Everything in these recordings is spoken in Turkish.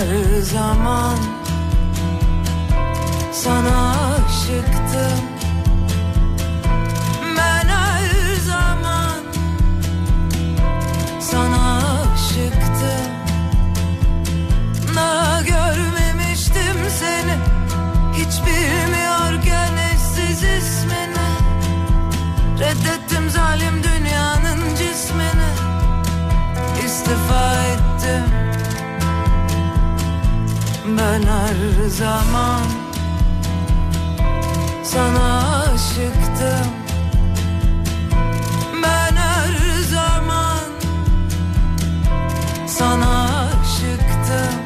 her zaman sana aşıktım. Ben her zaman sana aşıktım. Daha görmemiştim seni Hiç bilmiyorken eşsiz ismini. Reddettim zalim dünyanın cismini. İstifa ettim Ben zaman. Sana aşıktım. Ben zaman sana aşıktım.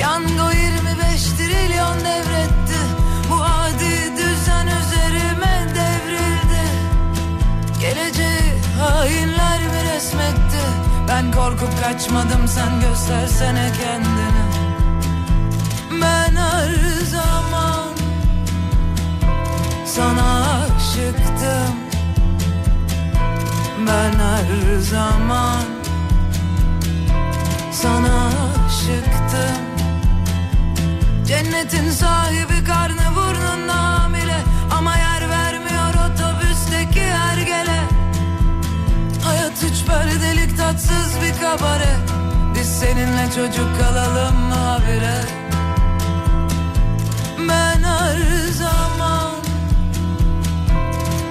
Yango 25 trilyon devretti. Bu adi düzen üzerime devrildi. Geleceği hainler mi resmetti. Ben korkup kaçmadım sen göstersene kendini Ben her zaman sana aşıktım. Ben her zaman sana aşıktım. Cennetin sahibi karnı burnunda hamile Ama yer vermiyor otobüsteki hergele. Hayat üç perdelik tatsız bir kabare. Biz seninle çocuk kalalım mı habire Her zaman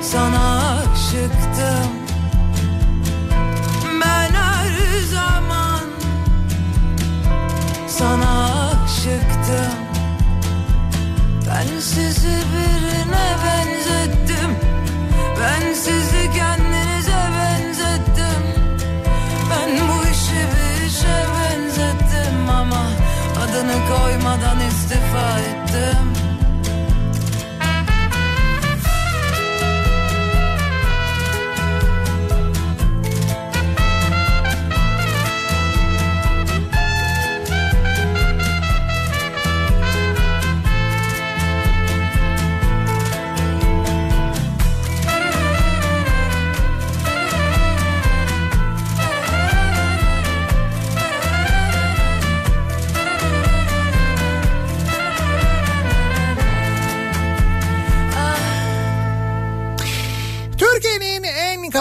sana aşıktım. Ben her zaman sana aşıktım. Ben sizi birine benzettim. Ben sizi kendinize benzettim. Ben bu işi bir işe benzettim ama Adını koymadan istifa ettim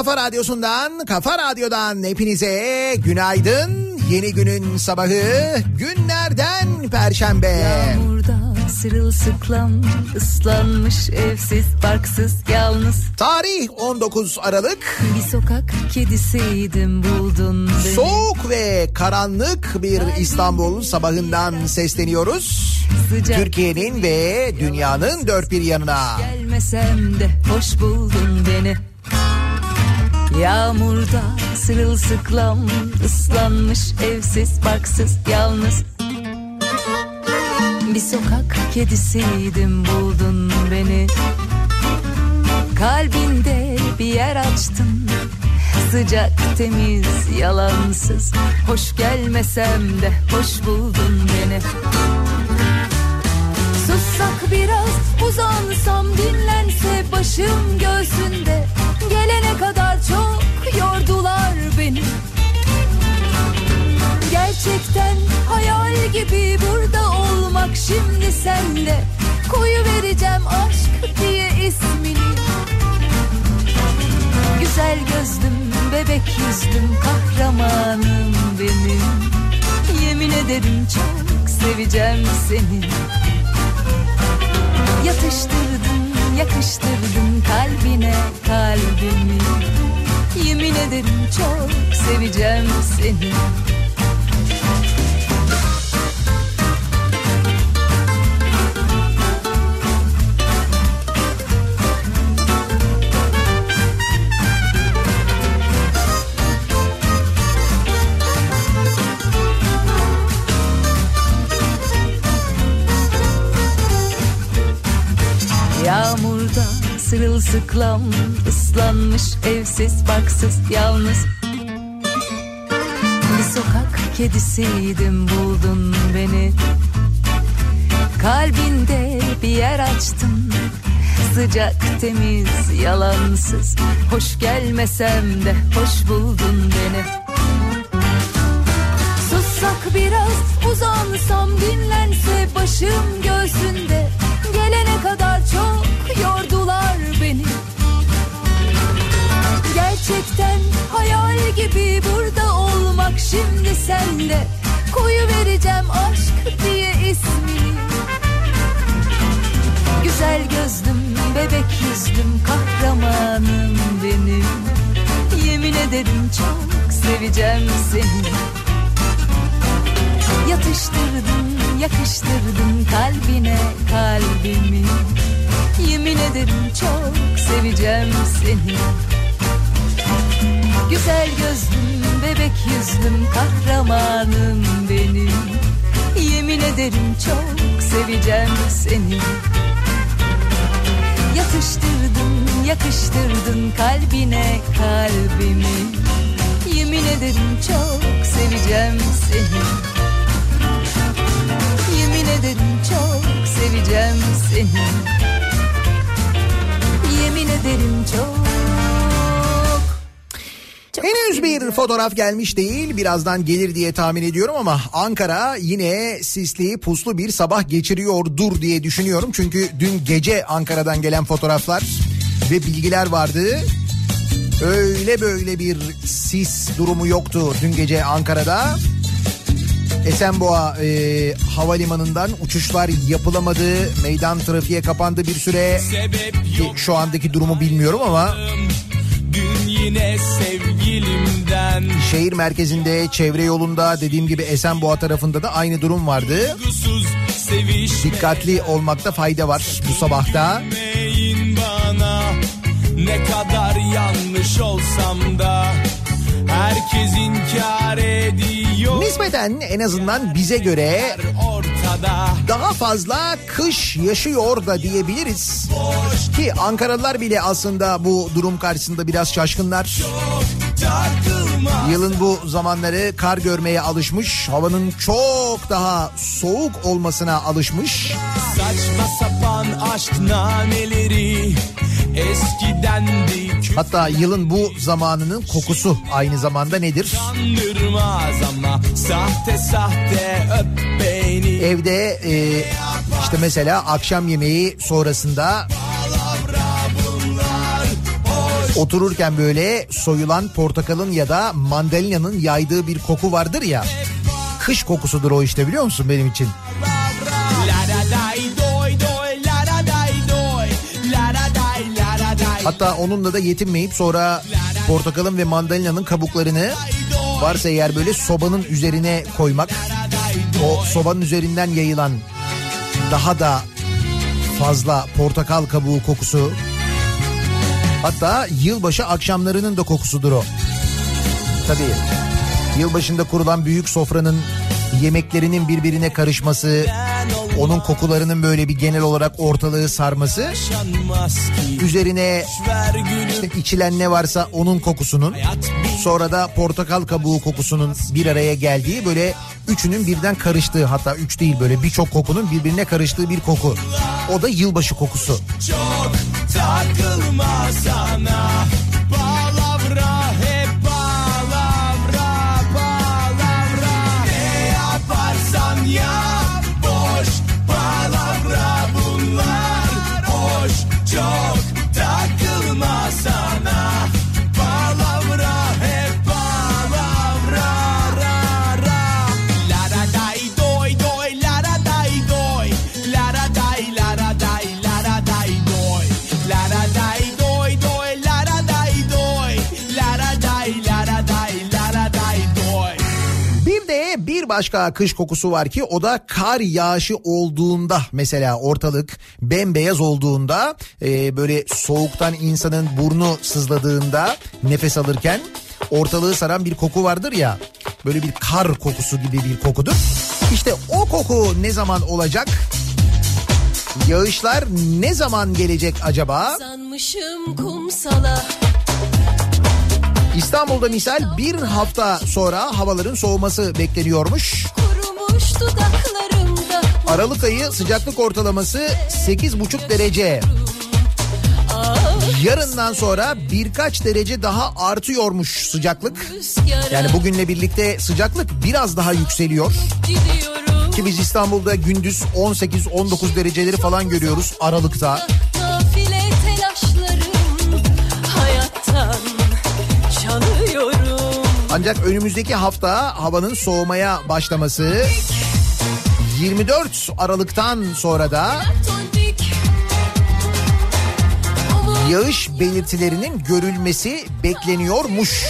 kafa radyosundan, kafa radyodan hepinize günaydın. Yeni günün sabahı günlerden perşembe. Yağmurda sırılsıklam ıslanmış evsiz barksız yalnız Tarih 19 Aralık. bir sokak kedisiydim buldun beni. Soğuk ve karanlık bir İstanbul sabahından sesleniyoruz. Sıcak Türkiye'nin ve dünyanın dört bir yanına. gelmesem de hoş buldun beni. Yağmurda sırılsıklam ıslanmış evsiz barksız yalnız. Bir sokak kedisiydim buldun beni. Kalbinde bir yer açtın Sıcak temiz yalansız. Hoş gelmesem de hoş buldun beni. Sussak biraz uzansam dinlense başım göğsünde Gelene kadar çok yordular beni. Gerçekten hayal gibi burada olmak şimdi sende. Koyu vereceğim aşk diye ismini. Güzel gözlüm bebek yüzlüm kahramanım benim. Yemin ederim çok seveceğim seni. Yatıştırdım, yakıştırdım kalbine kalbimi. Yemin ederim çok seveceğim seni sırılsıklam ıslanmış evsiz barksız yalnız. Bir sokak kedisiydim buldun beni. Kalbinde bir yer açtın Sıcak temiz yalansız. Hoş gelmesem de hoş buldun beni. Sussak biraz başım göğsünde. Gelene kadar çok yordular beni Gerçekten hayal gibi burada olmak şimdi sende Koyu vereceğim aşk diye ismini Güzel gözlüm, bebek yüzlüm, kahramanım benim. Yemin ederim çok seveceğim seni. Yatıştırdın, yakıştırdın kalbine kalbimi Yemin ederim çok seveceğim seni. Güzel gözlüm, bebek yüzlüm, kahramanım benim. Yemin ederim çok seveceğim seni. Yatıştırdın, yakıştırdın kalbine kalbimi. Yemin ederim çok seveceğim seni. Yemin ederim çok seveceğim seni Yemin ederim çok Henüz bir fotoğraf gelmiş değil. Birazdan gelir diye tahmin ediyorum ama Ankara yine sisli puslu bir sabah geçiriyordur diye düşünüyorum. Çünkü dün gece Ankara'dan gelen fotoğraflar ve bilgiler vardı. Öyle böyle bir sis durumu yoktu dün gece Ankara'da. Esenboğa e, havalimanından uçuşlar yapılamadı. Meydan trafiğe kapandı bir süre. Ki şu andaki durumu bilmiyorum ama yine sevgilimden Şehir merkezinde, çevre yolunda dediğim gibi Esenboğa tarafında da aynı durum vardı. Dikkatli olmakta fayda var bu sabahta. bana Ne kadar yanlış olsam da Herkes inkar ediyor. Nispeten en azından bize göre daha fazla kış yaşıyor da diyebiliriz. Ki Ankaralılar bile aslında bu durum karşısında biraz şaşkınlar. Yılın bu zamanları kar görmeye alışmış, havanın çok daha soğuk olmasına alışmış. Saçma sapan aşk nameleri Eskidendi Hatta yılın bu zamanının kokusu aynı zamanda nedir? Kandırmaz ama sahte sahte öp beni Evde e, işte mesela akşam yemeği sonrasında otururken böyle soyulan portakalın ya da mandalinanın yaydığı bir koku vardır ya. Kış kokusudur o işte biliyor musun benim için? Hatta onunla da yetinmeyip sonra portakalın ve mandalinanın kabuklarını varsa eğer böyle sobanın üzerine koymak. O sobanın üzerinden yayılan daha da fazla portakal kabuğu kokusu. Hatta yılbaşı akşamlarının da kokusudur o. Tabii yılbaşında kurulan büyük sofranın yemeklerinin birbirine karışması, onun kokularının böyle bir genel olarak ortalığı sarması, üzerine işte içilen ne varsa onun kokusunun, sonra da portakal kabuğu kokusunun bir araya geldiği böyle üçünün birden karıştığı hatta üç değil böyle birçok kokunun birbirine karıştığı bir koku. O da yılbaşı kokusu. çok takılma sana başka kış kokusu var ki o da kar yağışı olduğunda mesela ortalık bembeyaz olduğunda e, böyle soğuktan insanın burnu sızladığında nefes alırken ortalığı saran bir koku vardır ya böyle bir kar kokusu gibi bir kokudur. İşte o koku ne zaman olacak? Yağışlar ne zaman gelecek acaba? Sanmışım kumsala İstanbul'da misal bir hafta sonra havaların soğuması bekleniyormuş. Aralık ayı sıcaklık ortalaması 8,5 derece. Yarından sonra birkaç derece daha artıyormuş sıcaklık. Yani bugünle birlikte sıcaklık biraz daha yükseliyor. Ki biz İstanbul'da gündüz 18-19 dereceleri falan görüyoruz Aralık'ta. Ancak önümüzdeki hafta havanın soğumaya başlaması 24 Aralık'tan sonra da yağış belirtilerinin görülmesi bekleniyormuş.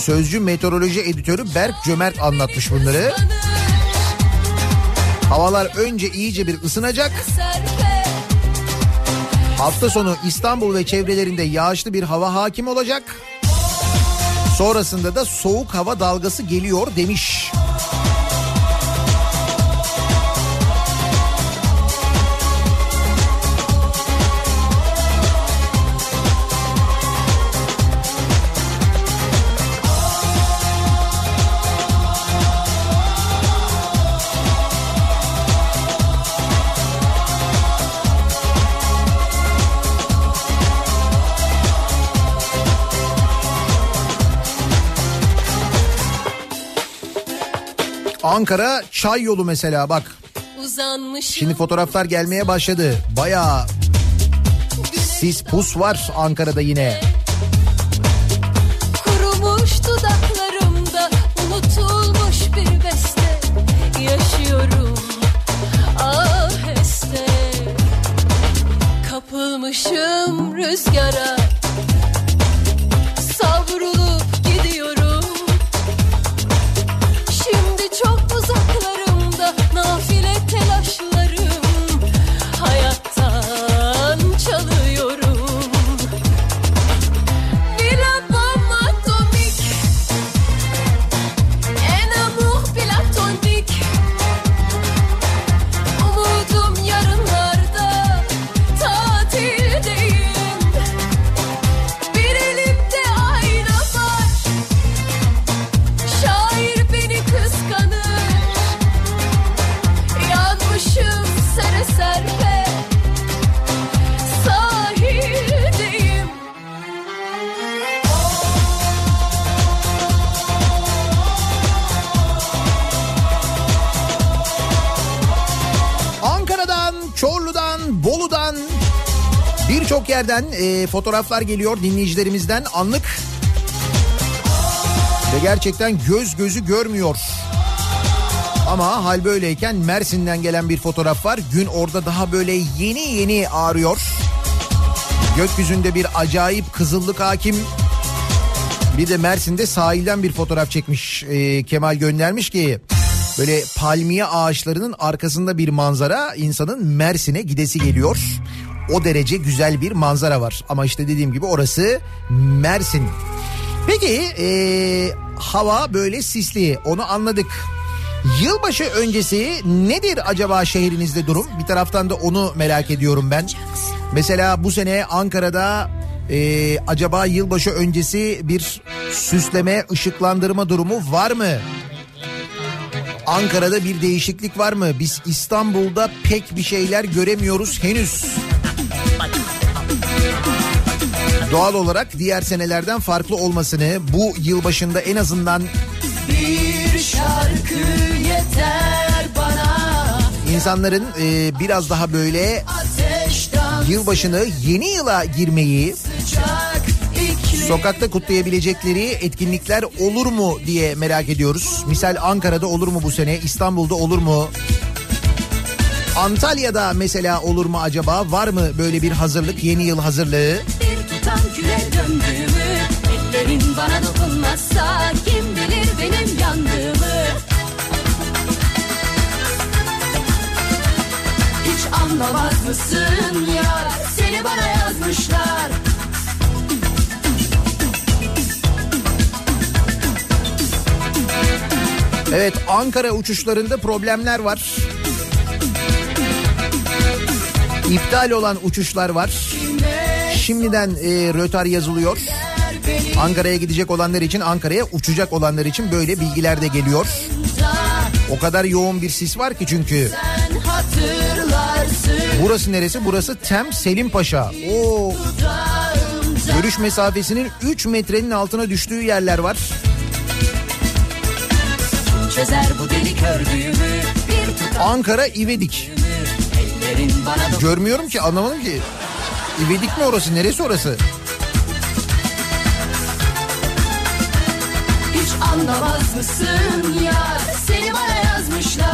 Sözcü meteoroloji editörü Berk Cömert anlatmış bunları. Havalar önce iyice bir ısınacak. Hafta sonu İstanbul ve çevrelerinde yağışlı bir hava hakim olacak. Sonrasında da soğuk hava dalgası geliyor demiş. Ankara Çay Yolu mesela bak. Uzanmışım Şimdi fotoğraflar gelmeye başladı. Bayağı sis pus var Ankara'da yine. Çorlu'dan, Bolu'dan birçok yerden e, fotoğraflar geliyor dinleyicilerimizden anlık. Ve gerçekten göz gözü görmüyor. Ama hal böyleyken Mersin'den gelen bir fotoğraf var. Gün orada daha böyle yeni yeni ağrıyor. Gökyüzünde bir acayip kızıllık hakim. Bir de Mersin'de sahilden bir fotoğraf çekmiş e, Kemal göndermiş ki böyle palmiye ağaçlarının arkasında bir manzara insanın Mersin'e gidesi geliyor. O derece güzel bir manzara var ama işte dediğim gibi orası Mersin. Peki e, hava böyle sisli onu anladık. Yılbaşı öncesi nedir acaba şehrinizde durum? Bir taraftan da onu merak ediyorum ben. Mesela bu sene Ankara'da e, acaba yılbaşı öncesi bir süsleme, ışıklandırma durumu var mı? Ankara'da bir değişiklik var mı? Biz İstanbul'da pek bir şeyler göremiyoruz henüz. Doğal olarak diğer senelerden farklı olmasını bu yılbaşında en azından Bir şarkı yeter bana insanların e, biraz daha böyle yılbaşını yeni yıla girmeyi sıcak sokakta kutlayabilecekleri etkinlikler olur mu diye merak ediyoruz. Misal Ankara'da olur mu bu sene? İstanbul'da olur mu? Antalya'da mesela olur mu acaba? Var mı böyle bir hazırlık, yeni yıl hazırlığı? Bir tutam küre döndüğümü Ellerin bana dokunmazsa Kim bilir benim yandığımı Hiç anlamaz mısın ya Seni bana yazmışlar Evet Ankara uçuşlarında problemler var. İptal olan uçuşlar var. Şimdiden e, rötar yazılıyor. Ankara'ya gidecek olanlar için Ankara'ya uçacak olanlar için böyle bilgiler de geliyor. O kadar yoğun bir sis var ki çünkü. Burası neresi? Burası Tem Selim Paşa. Oo, görüş mesafesinin 3 metrenin altına düştüğü yerler var. Çözer bu deli kördüğümü Ankara İvedik. Görmüyorum ki anlamadım ki. İvedik mi orası? Neresi orası? Hiç anlamaz mısın ya Seni bana yazmışlar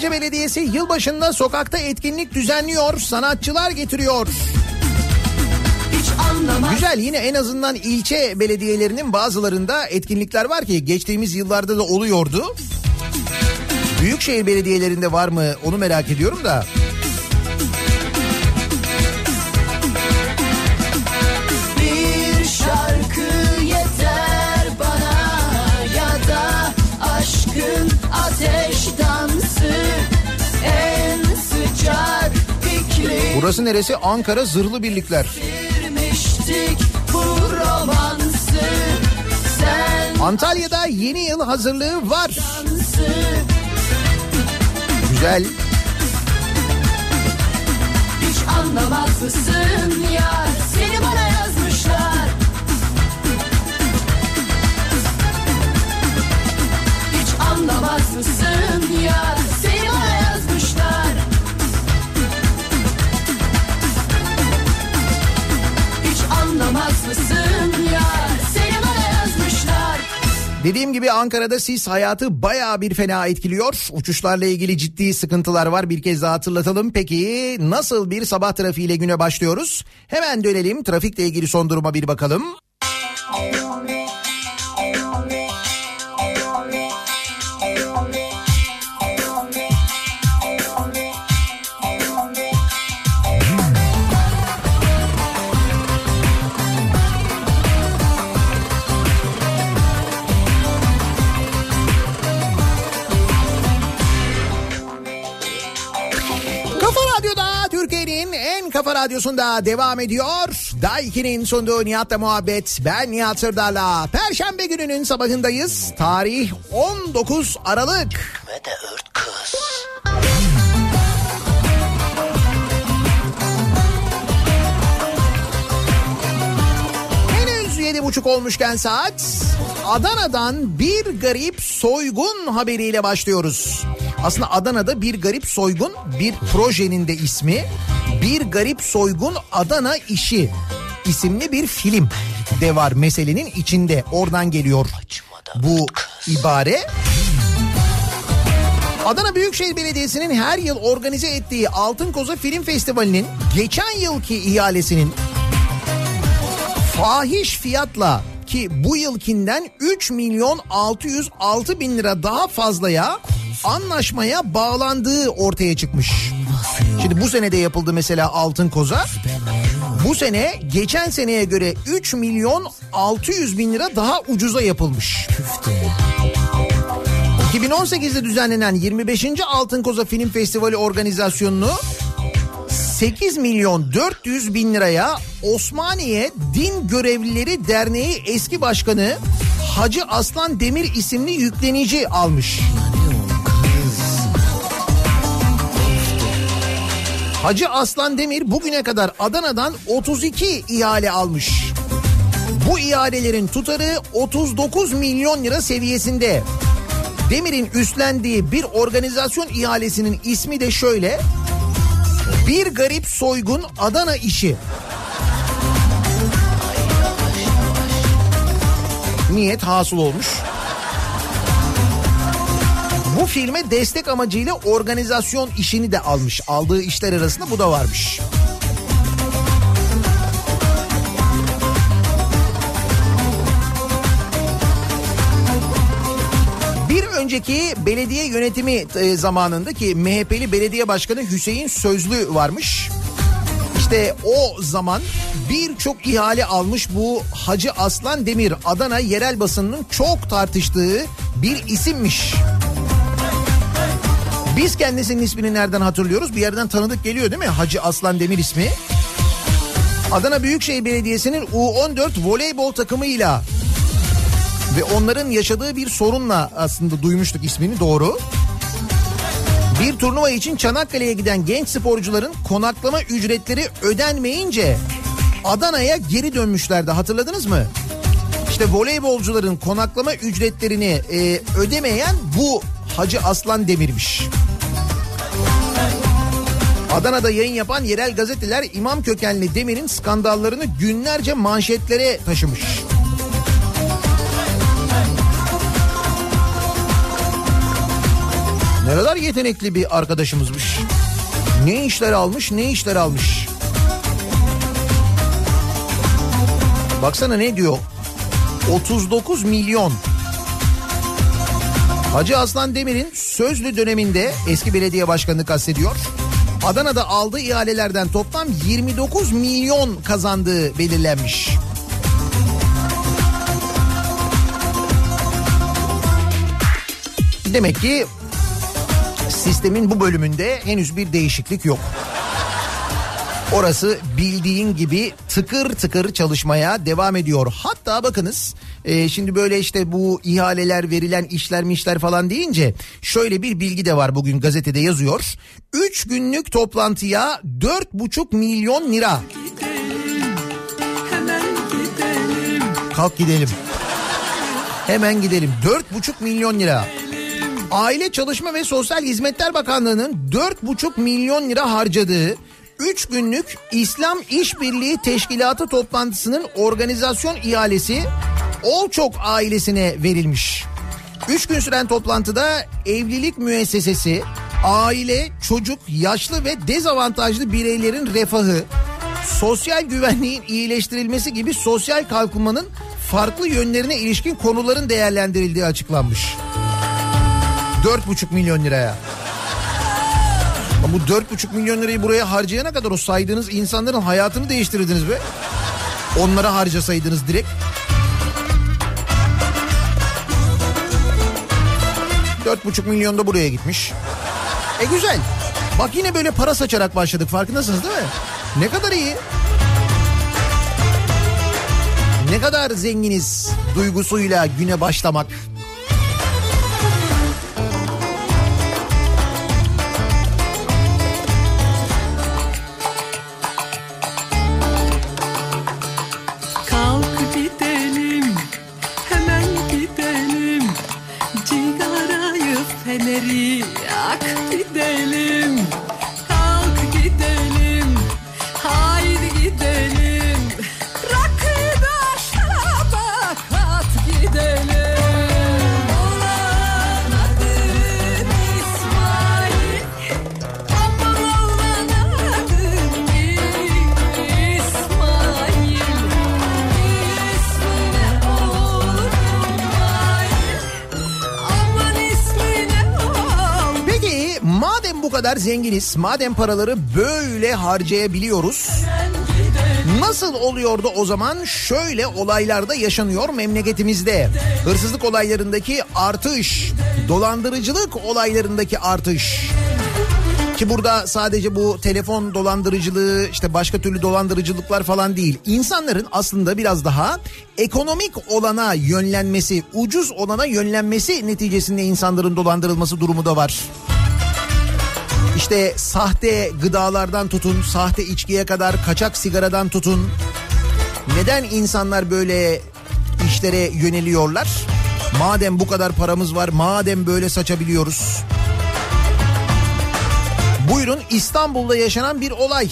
Küçükçekmece Belediyesi yılbaşında sokakta etkinlik düzenliyor, sanatçılar getiriyor. Güzel yine en azından ilçe belediyelerinin bazılarında etkinlikler var ki geçtiğimiz yıllarda da oluyordu. Büyükşehir belediyelerinde var mı onu merak ediyorum da. Burası neresi? Ankara Zırhlı Birlikler. Antalya'da yeni yıl hazırlığı var. Güzel. hiç anlamaz mısın Dediğim gibi Ankara'da sis hayatı bayağı bir fena etkiliyor. Uçuşlarla ilgili ciddi sıkıntılar var. Bir kez daha hatırlatalım. Peki nasıl bir sabah trafiğiyle güne başlıyoruz? Hemen dönelim. Trafikle ilgili son duruma bir bakalım. Kafa radyosunda devam ediyor. Daiki'nin sunduğu Nihat'la muhabbet. Ben Nihat Sırdar'la. Perşembe gününün sabahındayız. Tarih 19 Aralık. Ve de ört kız. Yedi buçuk olmuşken saat Adana'dan bir garip soygun haberiyle başlıyoruz. Aslında Adana'da bir garip soygun bir projenin de ismi. Bir garip soygun Adana işi isimli bir film de var meselenin içinde. Oradan geliyor bu ibare. Adana Büyükşehir Belediyesi'nin her yıl organize ettiği Altın Koza Film Festivali'nin geçen yılki ihalesinin fahiş fiyatla ki bu yılkinden 3 milyon 606 bin lira daha fazlaya anlaşmaya bağlandığı ortaya çıkmış. Şimdi bu sene de yapıldı mesela Altın Koza. Bu sene geçen seneye göre 3 milyon 600 bin lira daha ucuza yapılmış. 2018'de düzenlenen 25. Altın Koza Film Festivali organizasyonunu 8 milyon 400 bin liraya Osmaniye Din Görevlileri Derneği eski başkanı Hacı Aslan Demir isimli yüklenici almış. Hacı Aslan Demir bugüne kadar Adana'dan 32 ihale almış. Bu ihalelerin tutarı 39 milyon lira seviyesinde. Demir'in üstlendiği bir organizasyon ihalesinin ismi de şöyle. Bir garip soygun Adana işi. Niyet hasıl olmuş. Bu filme destek amacıyla organizasyon işini de almış. Aldığı işler arasında bu da varmış. önceki belediye yönetimi e, zamanındaki MHP'li belediye başkanı Hüseyin Sözlü varmış. İşte o zaman birçok ihale almış bu Hacı Aslan Demir Adana yerel basınının çok tartıştığı bir isimmiş. Müzik biz kendisinin ismini nereden hatırlıyoruz? Bir yerden tanıdık geliyor değil mi? Hacı Aslan Demir ismi. Adana Büyükşehir Belediyesi'nin U14 voleybol takımıyla ve onların yaşadığı bir sorunla aslında duymuştuk ismini doğru. Bir turnuva için Çanakkale'ye giden genç sporcuların konaklama ücretleri ödenmeyince Adana'ya geri dönmüşlerdi hatırladınız mı? İşte voleybolcuların konaklama ücretlerini e, ödemeyen bu Hacı Aslan Demir'miş. Adana'da yayın yapan yerel gazeteler imam kökenli Demir'in skandallarını günlerce manşetlere taşımış. Ne kadar yetenekli bir arkadaşımızmış. Ne işler almış ne işler almış. Baksana ne diyor? 39 milyon. Hacı Aslan Demir'in sözlü döneminde eski belediye başkanını kastediyor. Adana'da aldığı ihalelerden toplam 29 milyon kazandığı belirlenmiş. Demek ki sistemin bu bölümünde henüz bir değişiklik yok. Orası bildiğin gibi tıkır tıkır çalışmaya devam ediyor. Hatta bakınız e, şimdi böyle işte bu ihaleler verilen işler mişler falan deyince şöyle bir bilgi de var bugün gazetede yazıyor. 3 günlük toplantıya 4,5 milyon lira. Kalk gidelim. Hemen gidelim. 4,5 milyon lira. Aile Çalışma ve Sosyal Hizmetler Bakanlığı'nın 4,5 milyon lira harcadığı 3 günlük İslam İşbirliği Teşkilatı toplantısının organizasyon ihalesi Olçok ailesine verilmiş. 3 gün süren toplantıda evlilik müessesesi, aile, çocuk, yaşlı ve dezavantajlı bireylerin refahı, sosyal güvenliğin iyileştirilmesi gibi sosyal kalkınmanın farklı yönlerine ilişkin konuların değerlendirildiği açıklanmış. 4,5 milyon liraya. Ama bu 4,5 milyon lirayı buraya harcayana kadar o saydığınız insanların hayatını değiştirirdiniz be. Onlara harcasaydınız direkt. 4,5 milyon da buraya gitmiş. E güzel. Bak yine böyle para saçarak başladık farkındasınız değil mi? Ne kadar iyi. Ne kadar zenginiz duygusuyla güne başlamak. Kadar zenginiz, madem paraları böyle harcayabiliyoruz. Nasıl oluyordu o zaman? Şöyle olaylarda yaşanıyor memleketimizde. Hırsızlık olaylarındaki artış, dolandırıcılık olaylarındaki artış. Ki burada sadece bu telefon dolandırıcılığı işte başka türlü dolandırıcılıklar falan değil. İnsanların aslında biraz daha ekonomik olana yönlenmesi, ucuz olana yönlenmesi neticesinde insanların dolandırılması durumu da var. İşte sahte gıdalardan tutun, sahte içkiye kadar, kaçak sigaradan tutun. Neden insanlar böyle işlere yöneliyorlar? Madem bu kadar paramız var, madem böyle saçabiliyoruz. Buyurun İstanbul'da yaşanan bir olay.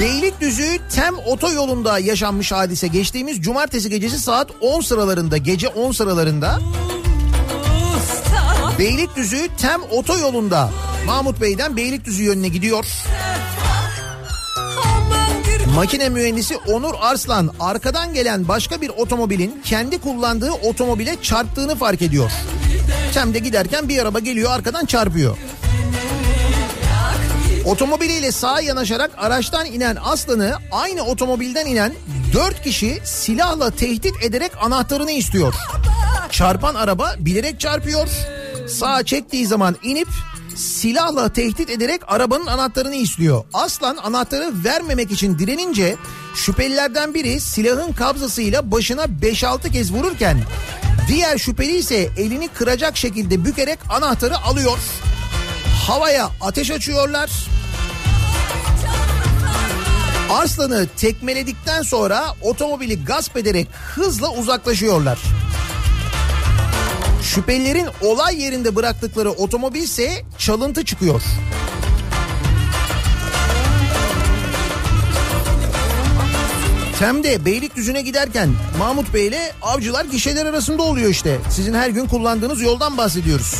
Beylikdüzü Tem otoyolunda yaşanmış hadise. Geçtiğimiz cumartesi gecesi saat 10 sıralarında, gece 10 sıralarında Beylikdüzü Tem otoyolunda Mahmut Bey'den Beylikdüzü yönüne gidiyor. Makine mühendisi Onur Arslan arkadan gelen başka bir otomobilin kendi kullandığı otomobile çarptığını fark ediyor. Tem'de giderken bir araba geliyor arkadan çarpıyor. Otomobiliyle sağa yanaşarak araçtan inen Aslan'ı aynı otomobilden inen dört kişi silahla tehdit ederek anahtarını istiyor. Çarpan araba bilerek çarpıyor. Sağa çektiği zaman inip silahla tehdit ederek arabanın anahtarını istiyor. Aslan anahtarı vermemek için direnince şüphelilerden biri silahın kabzasıyla başına 5-6 kez vururken diğer şüpheli ise elini kıracak şekilde bükerek anahtarı alıyor. Havaya ateş açıyorlar. Arslan'ı tekmeledikten sonra otomobili gasp ederek hızla uzaklaşıyorlar. Şüphelilerin olay yerinde bıraktıkları otomobil ise çalıntı çıkıyor. Tem'de Beylikdüzü'ne giderken Mahmut Bey ile avcılar gişeler arasında oluyor işte. Sizin her gün kullandığınız yoldan bahsediyoruz.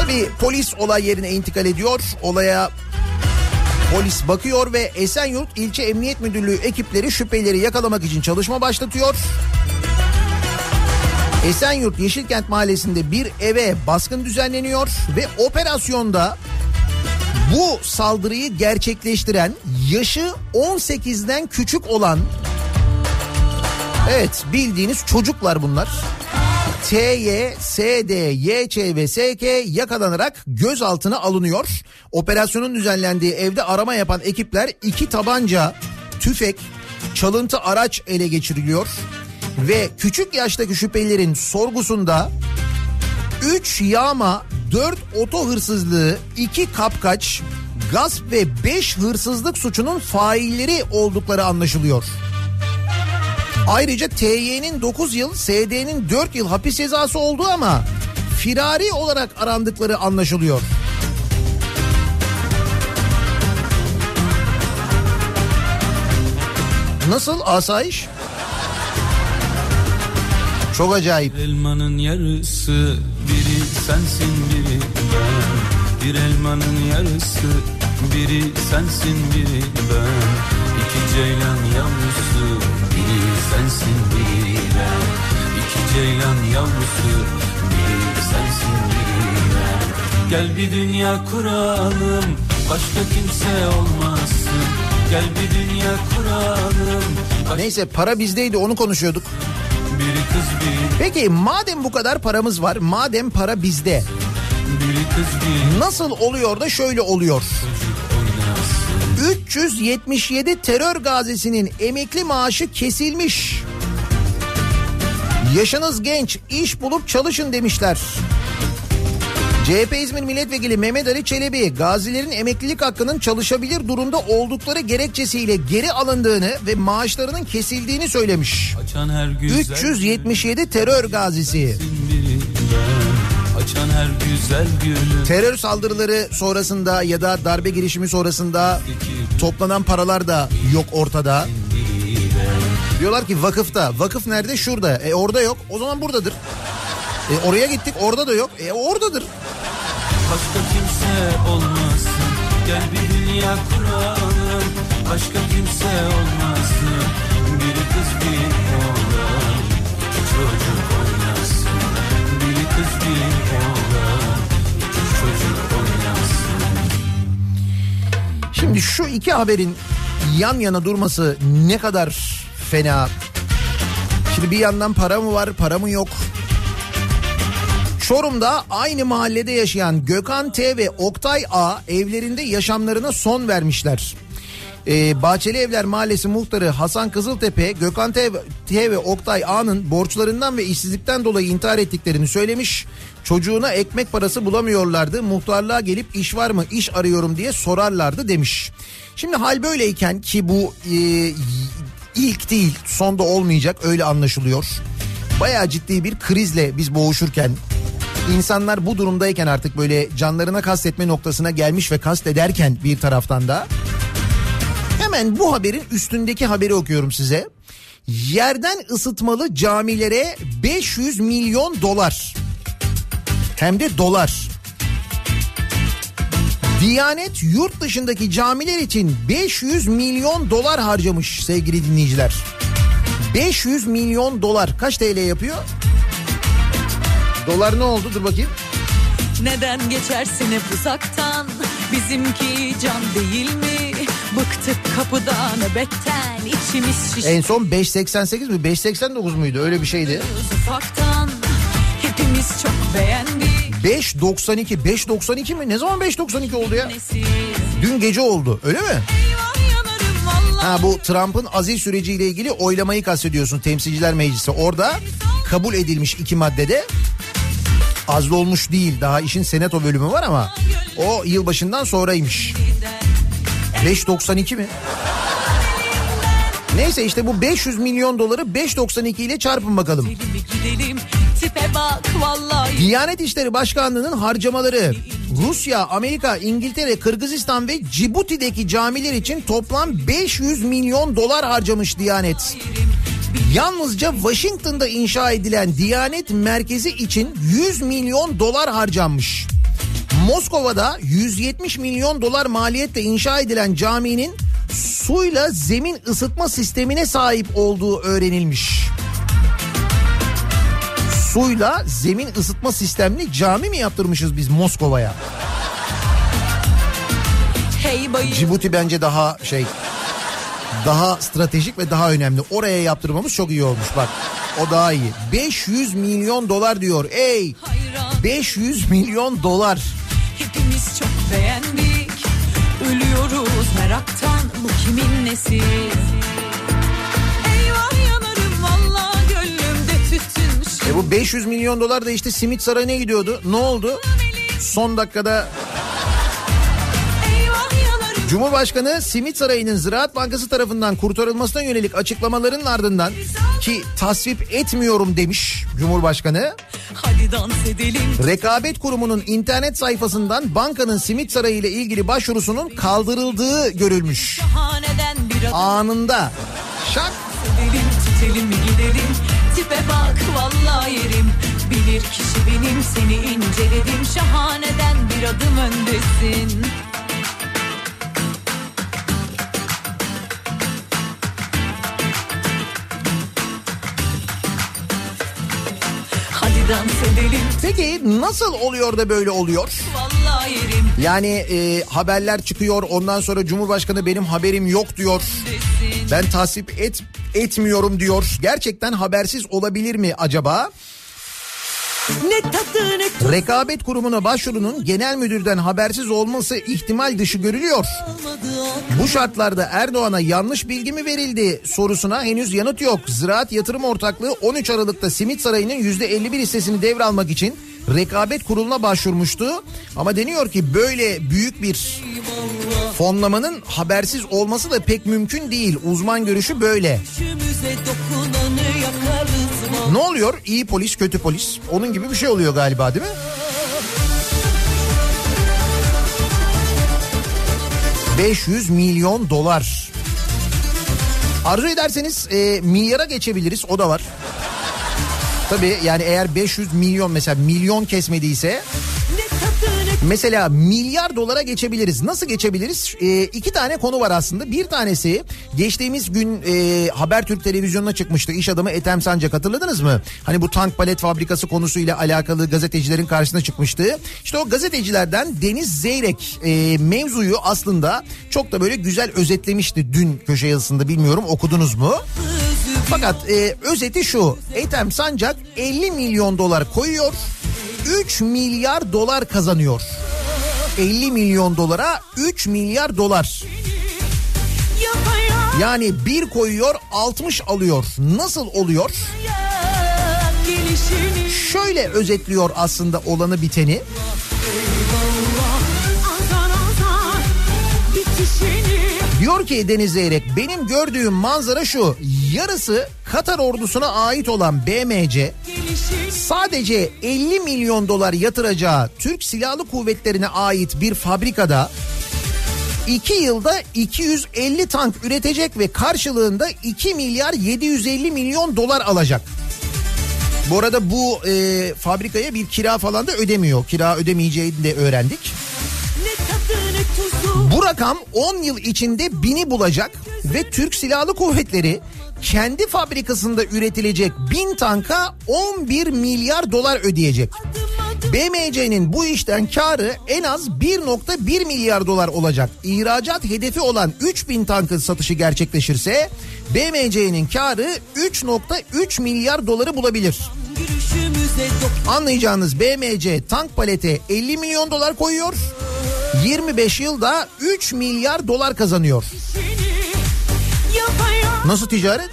Tabii polis olay yerine intikal ediyor. Olaya polis bakıyor ve Esenyurt İlçe Emniyet Müdürlüğü ekipleri şüphelileri yakalamak için çalışma başlatıyor. Esenyurt Yeşilkent Mahallesi'nde bir eve baskın düzenleniyor ve operasyonda bu saldırıyı gerçekleştiren yaşı 18'den küçük olan evet bildiğiniz çocuklar bunlar. TY, SD, YÇ ve SK yakalanarak gözaltına alınıyor. Operasyonun düzenlendiği evde arama yapan ekipler iki tabanca, tüfek, çalıntı araç ele geçiriliyor. Ve küçük yaştaki şüphelilerin sorgusunda 3 yağma, 4 oto hırsızlığı, 2 kapkaç, gasp ve 5 hırsızlık suçunun failleri oldukları anlaşılıyor. Ayrıca TY'nin 9 yıl, SD'nin 4 yıl hapis cezası olduğu ama firari olarak arandıkları anlaşılıyor. Nasıl asayiş? Çok acayip. Elmanın yarısı biri sensin biri ben Bir elmanın yarısı biri sensin biri ben İki ceylan yavrusu sensin biri ben İki ceylan yavrusu biri sensin biri ben Gel bir dünya kuralım başka kimse olmasın Gel bir dünya kuralım başka Neyse para bizdeydi onu konuşuyorduk. biri kız biri Peki madem bu kadar paramız var, madem para bizde, biri kız biri nasıl oluyor da şöyle oluyor? oynasın 377 terör gazisinin emekli maaşı kesilmiş. Yaşınız genç, iş bulup çalışın demişler. CHP İzmir Milletvekili Mehmet Ali Çelebi gazilerin emeklilik hakkının çalışabilir durumda oldukları gerekçesiyle geri alındığını ve maaşlarının kesildiğini söylemiş. Açan her güzel 377 terör gazisi. Açan her güzel gülüm Terör saldırıları sonrasında ya da darbe girişimi sonrasında toplanan paralar da yok ortada. Diyorlar ki vakıfta. Vakıf nerede? Şurada. E orada yok. O zaman buradadır. E oraya gittik orada da yok. E oradadır. Başka kimse olmasın Gel bir dünya kuralım Başka kimse olmasın Biri kız bir oğlan çocuk oynasın Biri kız bir Şimdi şu iki haberin yan yana durması ne kadar fena. Şimdi bir yandan para mı var, para mı yok? Çorum'da aynı mahallede yaşayan Gökhan T ve Oktay A evlerinde yaşamlarına son vermişler. Ee, Bahçeli Evler Mahallesi muhtarı Hasan Kızıltepe, Gökhan T, T ve Oktay A'nın borçlarından ve işsizlikten dolayı intihar ettiklerini söylemiş. Çocuğuna ekmek parası bulamıyorlardı. Muhtarlığa gelip iş var mı, iş arıyorum diye sorarlardı demiş. Şimdi hal böyleyken ki bu e, ilk değil, sonda olmayacak öyle anlaşılıyor. Bayağı ciddi bir krizle biz boğuşurken insanlar bu durumdayken artık böyle canlarına kastetme noktasına gelmiş ve kastederken bir taraftan da hemen bu haberin üstündeki haberi okuyorum size. Yerden ısıtmalı camilere 500 milyon dolar. Hem de dolar. Diyanet yurt dışındaki camiler için 500 milyon dolar harcamış sevgili dinleyiciler. 500 milyon dolar kaç TL yapıyor? Dolar ne oldu dur bakayım. Neden geçersin hep uzaktan Bizimki can değil mi Bıktık kapıda nöbetten içimiz şiş En son 5.88 mi 5.89 muydu öyle bir şeydi. ufaktan Hepimiz çok beğendik 5.92 5.92 mi ne zaman 5.92 oldu ya? Dün gece oldu öyle mi? Ha bu Trump'ın aziz süreciyle ilgili oylamayı kastediyorsun Temsilciler Meclisi. Orada kabul edilmiş iki maddede az da olmuş değil. Daha işin senato bölümü var ama o yılbaşından sonraymış. 5.92 mi? Neyse işte bu 500 milyon doları 5.92 ile çarpın bakalım. Gidelim gidelim Diyanet İşleri Başkanlığı'nın harcamaları Rusya, Amerika, İngiltere, Kırgızistan ve Cibuti'deki camiler için toplam 500 milyon dolar harcamış Diyanet. Yalnızca Washington'da inşa edilen Diyanet Merkezi için 100 milyon dolar harcanmış. Moskova'da 170 milyon dolar maliyetle inşa edilen caminin suyla zemin ısıtma sistemine sahip olduğu öğrenilmiş. Suyla zemin ısıtma sistemli cami mi yaptırmışız biz Moskova'ya? Hey bayım Cibuti bence daha şey daha stratejik ve daha önemli. Oraya yaptırmamız çok iyi olmuş bak. O daha iyi. 500 milyon dolar diyor. Ey hayran 500 milyon dolar. Hepimiz çok beğendik Ölüyoruz meraktan Bu kimin nesi Eyvah yanarım valla Gönlümde tütün E bu 500 milyon dolar da işte simit sarayına gidiyordu. Ne oldu? Son dakikada Cumhurbaşkanı Simit Sarayı'nın Ziraat Bankası tarafından kurtarılmasına yönelik açıklamaların ardından ki tasvip etmiyorum demiş Cumhurbaşkanı. Hadi dans edelim Rekabet Kurumu'nun internet sayfasından bankanın Simit Sarayı ile ilgili başvurusunun kaldırıldığı görülmüş. Anında. Şak. edelim Tütelim gidelim Tipe bak vallahi yerim. Bilir kişi benim seni inceledim. Şahaneden bir adım öndesin Peki nasıl oluyor da böyle oluyor? Yani e, haberler çıkıyor ondan sonra Cumhurbaşkanı benim haberim yok diyor. Ben tasvip et etmiyorum diyor. Gerçekten habersiz olabilir mi acaba? Ne tadı ne tuzu Rekabet Kurumu'na başvurunun genel müdürden habersiz olması ihtimal dışı görülüyor. Bu şartlarda Erdoğan'a yanlış bilgi mi verildi sorusuna henüz yanıt yok. Ziraat Yatırım Ortaklığı 13 Aralık'ta Simit Sarayı'nın %51 hissesini devralmak için rekabet kuruluna başvurmuştu. Ama deniyor ki böyle büyük bir fonlamanın habersiz olması da pek mümkün değil. Uzman görüşü böyle. Yakarız Ne oluyor? İyi polis, kötü polis. Onun gibi bir şey oluyor galiba değil mi? ...500 milyon dolar. Arzu ederseniz e, milyara geçebiliriz o da var. Tabii yani eğer 500 milyon mesela milyon kesmediyse Mesela milyar dolara geçebiliriz. Nasıl geçebiliriz? Ee, iki tane konu var aslında. Bir tanesi geçtiğimiz gün e, Habertürk televizyonuna çıkmıştı. İş adamı Ethem Sancak hatırladınız mı? Hani bu tank palet fabrikası konusuyla alakalı gazetecilerin karşısına çıkmıştı. İşte o gazetecilerden Deniz Zeyrek e, mevzuyu aslında çok da böyle güzel özetlemişti dün köşe yazısında bilmiyorum okudunuz mu? Fakat e, özeti şu. Ethem Sancak 50 milyon dolar koyuyor. 3 milyar dolar kazanıyor. 50 milyon dolara 3 milyar dolar. Yani bir koyuyor 60 alıyor. Nasıl oluyor? Şöyle özetliyor aslında olanı biteni. Diyor ki Deniz Zeyrek benim gördüğüm manzara şu. Yarısı Katar ordusuna ait olan BMC sadece 50 milyon dolar yatıracağı Türk Silahlı Kuvvetleri'ne ait bir fabrikada 2 yılda 250 tank üretecek ve karşılığında 2 milyar 750 milyon dolar alacak. Bu arada bu e, fabrikaya bir kira falan da ödemiyor. Kira ödemeyeceğini de öğrendik. Bu rakam 10 yıl içinde bini bulacak ve Türk Silahlı Kuvvetleri kendi fabrikasında üretilecek bin tanka 11 milyar dolar ödeyecek. BMC'nin bu işten karı en az 1.1 milyar dolar olacak. İhracat hedefi olan 3000 tankın satışı gerçekleşirse BMC'nin karı 3.3 milyar doları bulabilir. Anlayacağınız BMC tank palete 50 milyon dolar koyuyor. 25 yılda 3 milyar dolar kazanıyor. yapayım. Nasıl ticaret?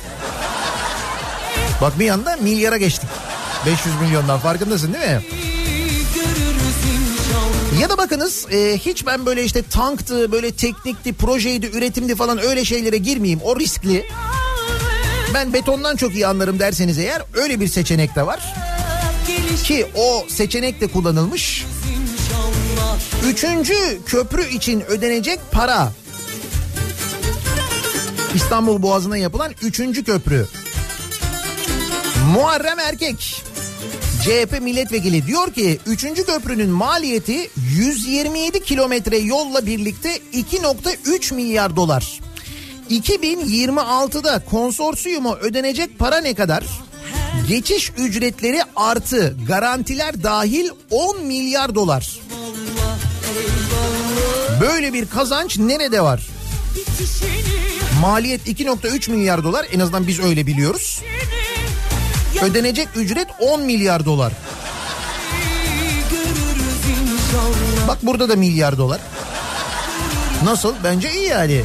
Bak bir yanda milyara geçtik. 500 milyondan farkındasın değil mi? Ya da bakınız e, hiç ben böyle işte tanktı, böyle teknikti, projeydi, üretimdi falan öyle şeylere girmeyeyim. O riskli. Ben betondan çok iyi anlarım derseniz eğer öyle bir seçenek de var. Ki o seçenek de kullanılmış. Üçüncü köprü için ödenecek para. İstanbul Boğazı'na yapılan üçüncü köprü. Muharrem Erkek. CHP milletvekili diyor ki 3. köprünün maliyeti 127 kilometre yolla birlikte 2.3 milyar dolar. 2026'da konsorsiyuma ödenecek para ne kadar? Geçiş ücretleri artı garantiler dahil 10 milyar dolar. Böyle bir kazanç nerede var? Maliyet 2.3 milyar dolar en azından biz öyle biliyoruz. Ödenecek ücret 10 milyar dolar. Bak burada da milyar dolar. Nasıl? Bence iyi yani.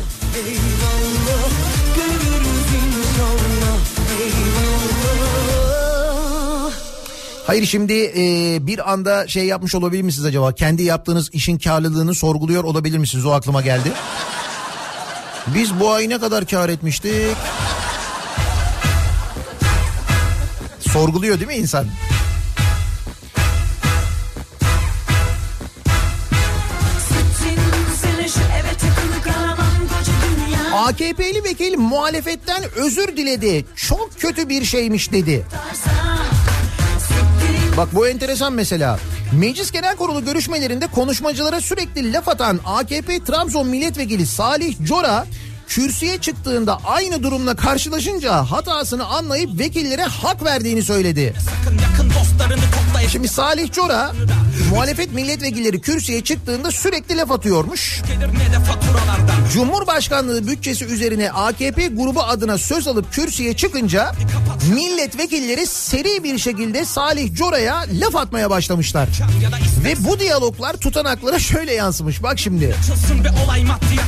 Hayır şimdi e, bir anda şey yapmış olabilir misiniz acaba? Kendi yaptığınız işin karlılığını sorguluyor olabilir misiniz? O aklıma geldi. Biz bu ay ne kadar kar etmiştik? Sorguluyor değil mi insan? AKP'li vekil muhalefetten özür diledi. Çok kötü bir şeymiş dedi. Bak bu enteresan mesela. Meclis Genel Kurulu görüşmelerinde konuşmacılara sürekli laf atan AKP Trabzon Milletvekili Salih Cora kürsüye çıktığında aynı durumla karşılaşınca hatasını anlayıp vekillere hak verdiğini söyledi. Yakın dostlarını Şimdi Salih Cora muhalefet milletvekilleri kürsüye çıktığında sürekli laf atıyormuş. Cumhurbaşkanlığı bütçesi üzerine AKP grubu adına söz alıp kürsüye çıkınca milletvekilleri seri bir şekilde Salih Cora'ya laf atmaya başlamışlar. Ve bu diyaloglar tutanaklara şöyle yansımış. Bak şimdi.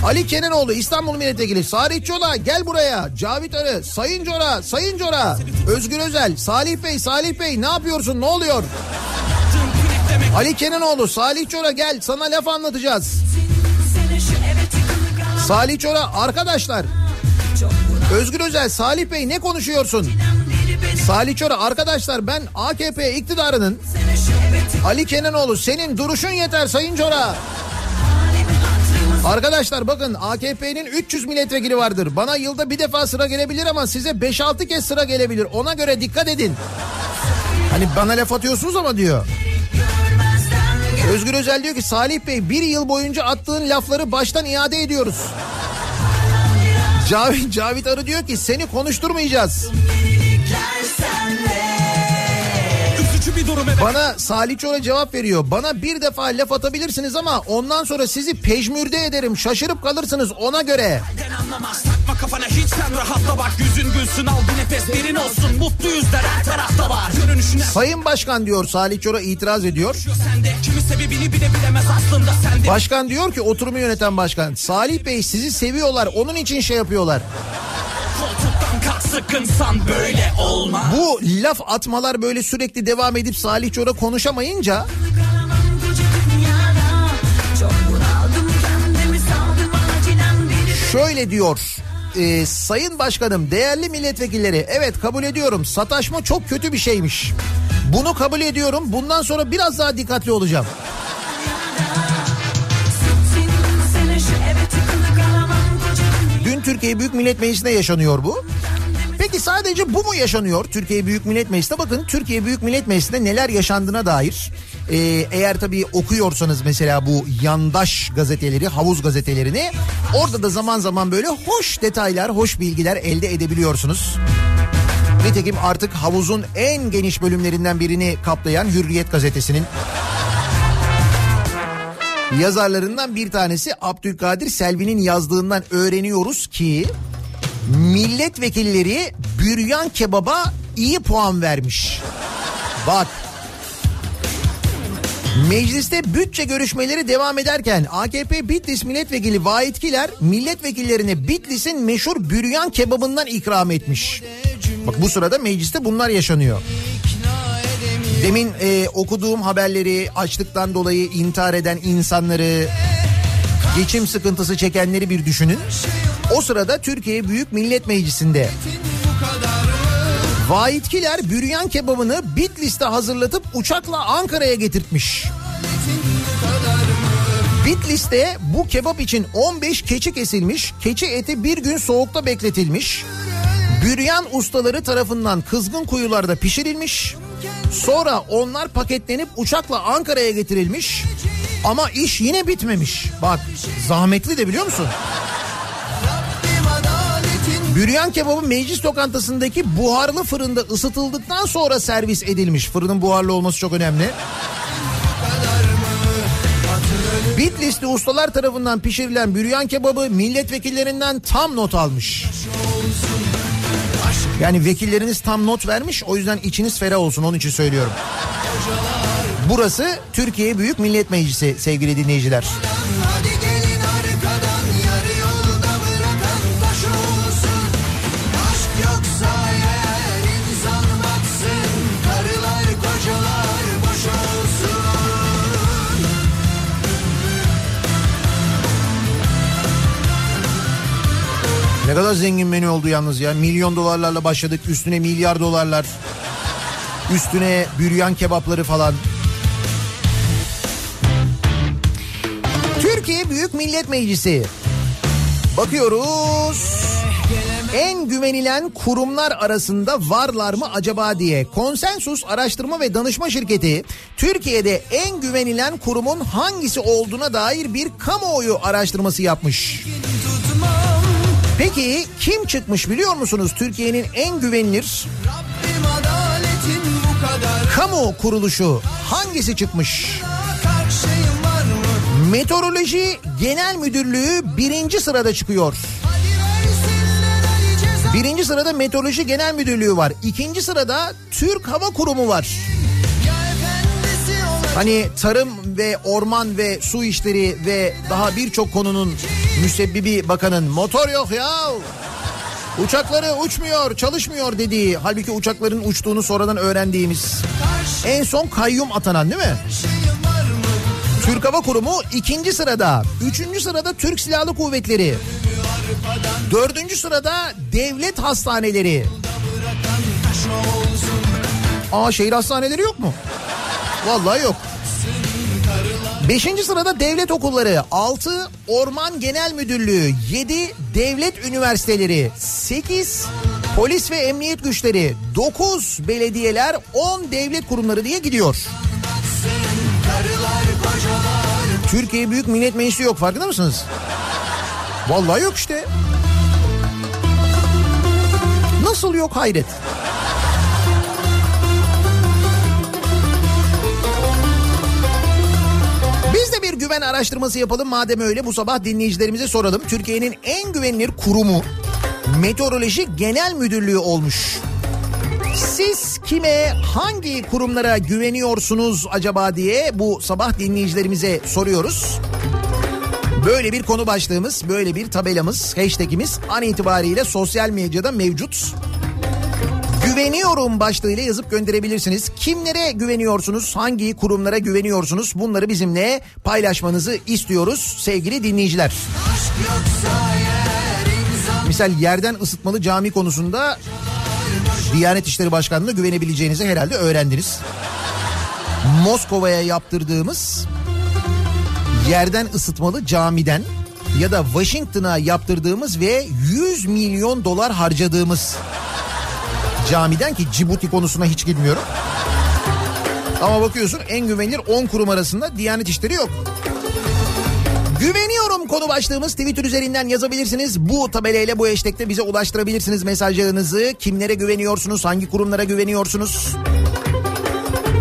Ali Kenanoğlu İstanbul Milletvekili Salih Cola gel buraya. Cavit Arı, Sayın Cora, Sayın Cora. Özgür Özel, Salih Bey, Salih Bey ne yapıyorsun ne oluyor? Ali Kenanoğlu, Salih Cora gel sana laf anlatacağız. Salih Çora arkadaşlar. Özgür Özel Salih Bey ne konuşuyorsun? Salih Çora arkadaşlar ben AKP iktidarının Ali Kenanoğlu senin duruşun yeter Sayın Çora. Arkadaşlar bakın AKP'nin 300 milletvekili vardır. Bana yılda bir defa sıra gelebilir ama size 5-6 kez sıra gelebilir. Ona göre dikkat edin. Hani bana laf atıyorsunuz ama diyor. Özgür Özel diyor ki Salih Bey bir yıl boyunca attığın lafları baştan iade ediyoruz. Cavit, Cavit Arı diyor ki seni konuşturmayacağız. Bana Salih Çora cevap veriyor. Bana bir defa laf atabilirsiniz ama ondan sonra sizi pejmürde ederim. Şaşırıp kalırsınız ona göre. Ben anlamaz kafana hiç sen rahatla bak Yüzün gülsün al bir nefes derin olsun Mutluyuz der her tarafta var Görünüşüne Sayın Başkan diyor Salih Çora itiraz ediyor. Kimi sebebini bile bilemez aslında sende Başkan diyor ki oturumu yöneten başkan. Salih Bey sizi seviyorlar onun için şey yapıyorlar. Sıkınsan böyle olmaz Bu laf atmalar böyle sürekli devam edip Salih Çora konuşamayınca şöyle diyor. E, sayın başkanım değerli milletvekilleri evet kabul ediyorum sataşma çok kötü bir şeymiş. Bunu kabul ediyorum bundan sonra biraz daha dikkatli olacağım. Dün Türkiye Büyük Millet Meclisi'nde yaşanıyor bu. Peki sadece bu mu yaşanıyor Türkiye Büyük Millet Meclisi'nde? Bakın Türkiye Büyük Millet Meclisi'nde neler yaşandığına dair Ee, eğer tabii okuyorsanız mesela bu yandaş gazeteleri, havuz gazetelerini orada da zaman zaman böyle hoş detaylar, hoş bilgiler elde edebiliyorsunuz. Nitekim artık havuzun en geniş bölümlerinden birini kaplayan Hürriyet gazetesinin yazarlarından bir tanesi Abdülkadir Selvi'nin yazdığından öğreniyoruz ki milletvekilleri büryan kebaba iyi puan vermiş. Bak Mecliste bütçe görüşmeleri devam ederken AKP Bitlis milletvekili Vahit Kiler milletvekillerine Bitlis'in meşhur büryan kebabından ikram etmiş. Bak bu sırada mecliste bunlar yaşanıyor. Demin e, okuduğum haberleri açlıktan dolayı intihar eden insanları, geçim sıkıntısı çekenleri bir düşünün. O sırada Türkiye Büyük Millet Meclisi'nde Vahitkiler büryan kebabını Bitlis'te hazırlatıp uçakla Ankara'ya getirtmiş. Bitlis'te bu kebap için 15 keçi kesilmiş, keçi eti bir gün soğukta bekletilmiş. Büryan ustaları tarafından kızgın kuyularda pişirilmiş. Sonra onlar paketlenip uçakla Ankara'ya getirilmiş. Ama iş yine bitmemiş. Bak zahmetli de biliyor musun? Büryan kebabı meclis lokantasındaki buharlı fırında ısıtıldıktan sonra servis edilmiş. Fırının buharlı olması çok önemli. Bitlisli ustalar tarafından pişirilen büryan kebabı milletvekillerinden tam not almış. Yani vekilleriniz tam not vermiş o yüzden içiniz ferah olsun onun için söylüyorum. Burası Türkiye Büyük Millet Meclisi sevgili dinleyiciler. Ne kadar zengin menü oldu yalnız ya. Milyon dolarlarla başladık. Üstüne milyar dolarlar. Üstüne büryan kebapları falan. Büyük Millet Meclisi. Bakıyoruz. En güvenilen kurumlar arasında varlar mı acaba diye Konsensus Araştırma ve Danışma Şirketi Türkiye'de en güvenilen kurumun hangisi olduğuna dair bir kamuoyu araştırması yapmış. Peki kim çıkmış biliyor musunuz Türkiye'nin en güvenilir kamu kuruluşu hangisi çıkmış? Meteoroloji Genel Müdürlüğü birinci sırada çıkıyor. Birinci sırada Meteoroloji Genel Müdürlüğü var. İkinci sırada Türk Hava Kurumu var. Hani tarım ve orman ve su işleri ve daha birçok konunun müsebbibi bakanın motor yok ya. Uçakları uçmuyor, çalışmıyor dediği, halbuki uçakların uçtuğunu sonradan öğrendiğimiz. En son kayyum atanan değil mi? Türk Hava Kurumu ikinci sırada. Üçüncü sırada Türk Silahlı Kuvvetleri. Dördüncü sırada devlet hastaneleri. Aa şehir hastaneleri yok mu? Vallahi yok. Beşinci sırada devlet okulları, altı orman genel müdürlüğü, yedi devlet üniversiteleri, sekiz polis ve emniyet güçleri, dokuz belediyeler, on devlet kurumları diye gidiyor. Türkiye Büyük Millet Meclisi yok farkında mısınız? Vallahi yok işte. Nasıl yok hayret. Biz de bir güven araştırması yapalım madem öyle bu sabah dinleyicilerimize soralım. Türkiye'nin en güvenilir kurumu Meteoroloji Genel Müdürlüğü olmuş. Siz kime hangi kurumlara güveniyorsunuz acaba diye bu sabah dinleyicilerimize soruyoruz. Böyle bir konu başlığımız, böyle bir tabelamız, hashtagimiz an itibariyle sosyal medyada mevcut. Güveniyorum başlığıyla yazıp gönderebilirsiniz. Kimlere güveniyorsunuz? Hangi kurumlara güveniyorsunuz? Bunları bizimle paylaşmanızı istiyoruz sevgili dinleyiciler. Misal yerden ısıtmalı cami konusunda Diyanet İşleri Başkanlığı'na güvenebileceğinizi herhalde öğrendiniz. Moskova'ya yaptırdığımız yerden ısıtmalı camiden ya da Washington'a yaptırdığımız ve 100 milyon dolar harcadığımız camiden ki Cibuti konusuna hiç girmiyorum. Ama bakıyorsun en güvenilir 10 kurum arasında Diyanet İşleri yok. Güveniyorum konu başlığımız Twitter üzerinden yazabilirsiniz. Bu tabelayla bu hashtag'te bize ulaştırabilirsiniz mesajlarınızı. Kimlere güveniyorsunuz? Hangi kurumlara güveniyorsunuz?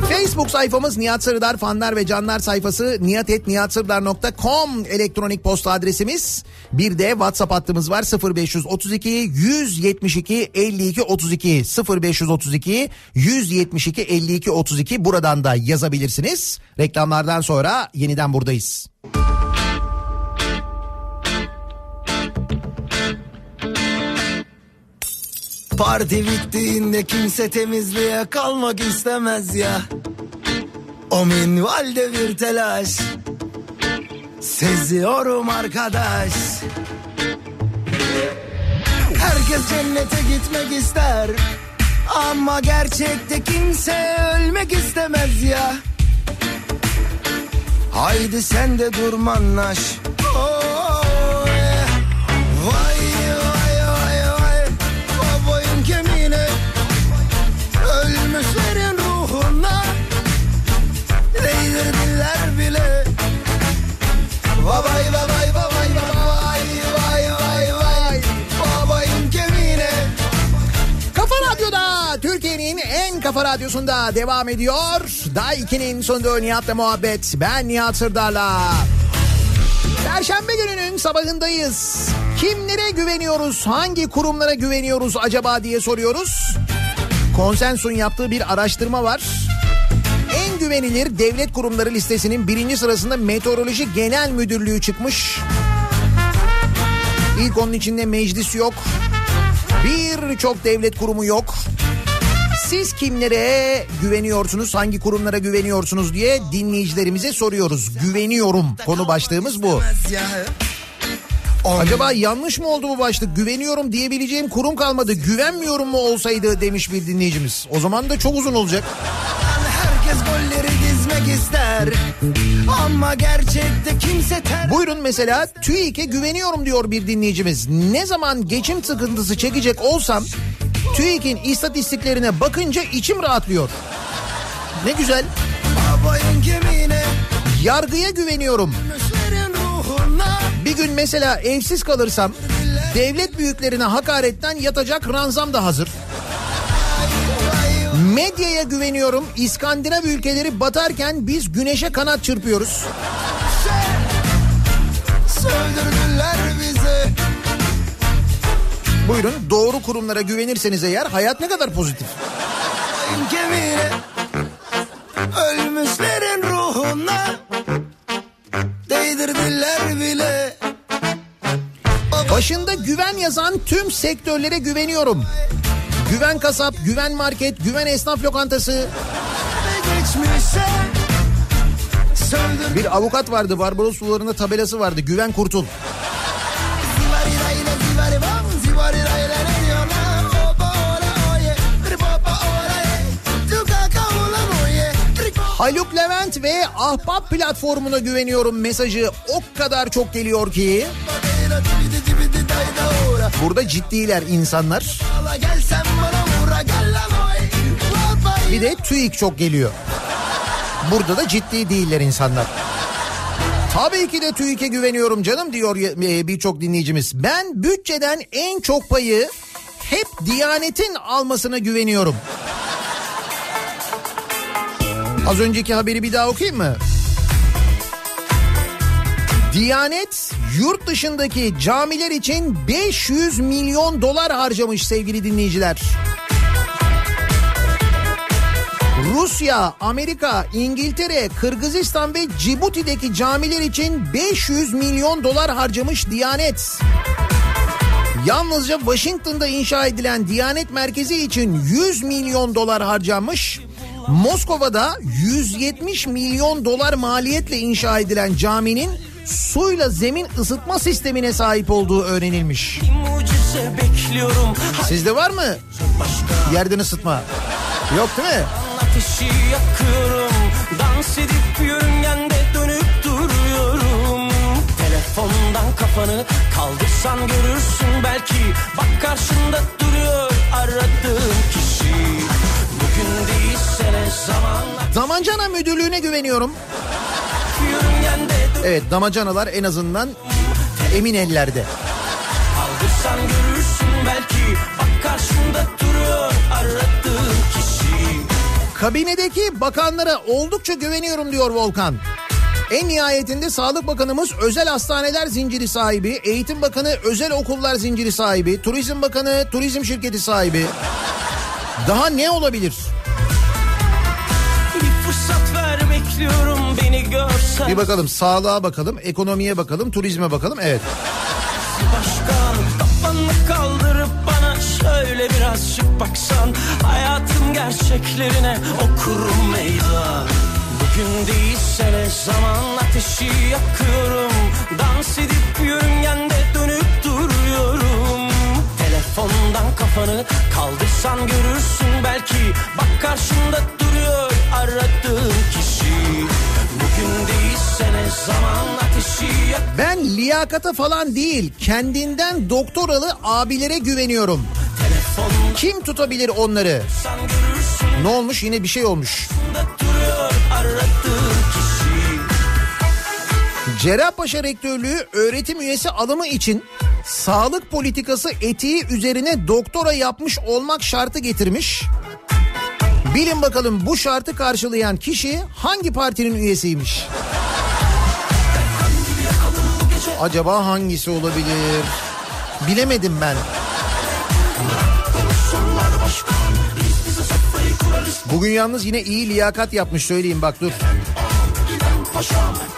Facebook sayfamız Nihat Sırdar fanlar ve canlar sayfası niyatetniyatsırdar.com elektronik posta adresimiz. Bir de WhatsApp hattımız var 0532 172 52 32 0532 172 52 32 buradan da yazabilirsiniz. Reklamlardan sonra yeniden buradayız. Parti bittiğinde kimse temizliğe kalmak istemez ya. O minvalde bir telaş. Seziyorum arkadaş. Herkes cennete gitmek ister. Ama gerçekte kimse ölmek istemez ya. Haydi sen de durmanlaş. Oh. Vay vay kafa radyosunda devam ediyor. Day 2'nin sonunda Nihat'la muhabbet. Ben Nihat Sırdar'la. Perşembe gününün sabahındayız. Kimlere güveniyoruz? Hangi kurumlara güveniyoruz acaba diye soruyoruz. Konsensus'un yaptığı bir araştırma var. En güvenilir devlet kurumları listesinin birinci sırasında Meteoroloji Genel Müdürlüğü çıkmış. İlk onun içinde meclis yok. Birçok devlet kurumu yok. Siz kimlere güveniyorsunuz, hangi kurumlara güveniyorsunuz diye dinleyicilerimize soruyoruz. Güveniyorum konu başlığımız bu. Acaba yanlış mı oldu bu başlık? Güveniyorum diyebileceğim kurum kalmadı. Güvenmiyorum mu olsaydı demiş bir dinleyicimiz. O zaman da çok uzun olacak. Herkes golleri dizmek ister. Ama gerçekte kimse ter... Buyurun mesela TÜİK'e güveniyorum diyor bir dinleyicimiz. Ne zaman geçim sıkıntısı çekecek olsam TÜİK'in istatistiklerine bakınca içim rahatlıyor. Ne güzel. Yargıya güveniyorum. Bir gün mesela evsiz kalırsam devlet büyüklerine hakaretten yatacak ranzam da hazır. Medyaya güveniyorum. İskandinav ülkeleri batarken biz güneşe kanat çırpıyoruz. Sövdürdüler Buyurun doğru kurumlara güvenirseniz eğer hayat ne kadar pozitif. Kemiğine. Ölmüşlerin ruhuna. Değdirdiler bile. Başında güven yazan tüm sektörlere güveniyorum. Güven kasap, güven market, güven esnaf lokantası. Bir avukat vardı Barbaros sularında tabelası vardı. Güven kurtul. Haluk Levent ve Ahbap platformuna güveniyorum mesajı o kadar çok geliyor ki. Burada ciddiler insanlar. Bir de TÜİK çok geliyor. Burada da ciddi değiller insanlar. Tabii ki de TÜİK'e güveniyorum canım diyor e, birçok dinleyicimiz. Ben bütçeden en çok payı hep Diyanet'in almasına güveniyorum. Az önceki haberi bir daha okuyayım mı? Diyanet yurt dışındaki camiler için 500 milyon dolar harcamış sevgili dinleyiciler. Rusya, Amerika, İngiltere, Kırgızistan ve Cibuti'deki camiler için 500 milyon dolar harcamış Diyanet. Yalnızca Washington'da inşa edilen Diyanet Merkezi için 100 milyon dolar harcanmış. Moskova'da 170 milyon dolar maliyetle inşa edilen caminin suyla zemin ısıtma sistemine sahip olduğu öğrenilmiş. Sizde var mı yerden ısıtma? Yok değil mi? Ateşi yakıyorum Dans edip yörüngende dönüp duruyorum Telefondan kafanı kaldırsan görürsün belki Bak karşında duruyor aradığın kişi Damacana müdürlüğüne güveniyorum. Evet damacanalar en azından emin ellerde. Kaldırsan görürsün belki Bak karşında duruyor aradığın kişi Kabinedeki bakanlara oldukça güveniyorum diyor Volkan. En nihayetinde Sağlık Bakanımız özel hastaneler zinciri sahibi, Eğitim Bakanı özel okullar zinciri sahibi, Turizm Bakanı turizm şirketi sahibi. Daha ne olabilir? Ver bekliyorum beni görsen Bir bakalım sağlığa bakalım, ekonomiye bakalım, turizme bakalım. Evet. Başkan kafanı kaldırıp bana şöyle birazcık baksan Hayatın gerçeklerine okurum meydan Bugün değilse ne zaman ateşi yakıyorum Dans edip yörüngende Telefondan kafanı kaldırsan görürsün belki Bak karşında duruyor aradığın kişi Bugün değilse ne zaman ateşi yak Ben liyakata falan değil, kendinden doktoralı abilere güveniyorum. Telefonda Kim tutabilir onları? Ne olmuş? Yine bir şey olmuş. duruyor aradığın Cerrahpaşa Rektörlüğü öğretim üyesi alımı için sağlık politikası etiği üzerine doktora yapmış olmak şartı getirmiş. Bilin bakalım bu şartı karşılayan kişi hangi partinin üyesiymiş? Acaba hangisi olabilir? Bilemedim ben. Bugün yalnız yine iyi liyakat yapmış söyleyeyim bak dur. Bugün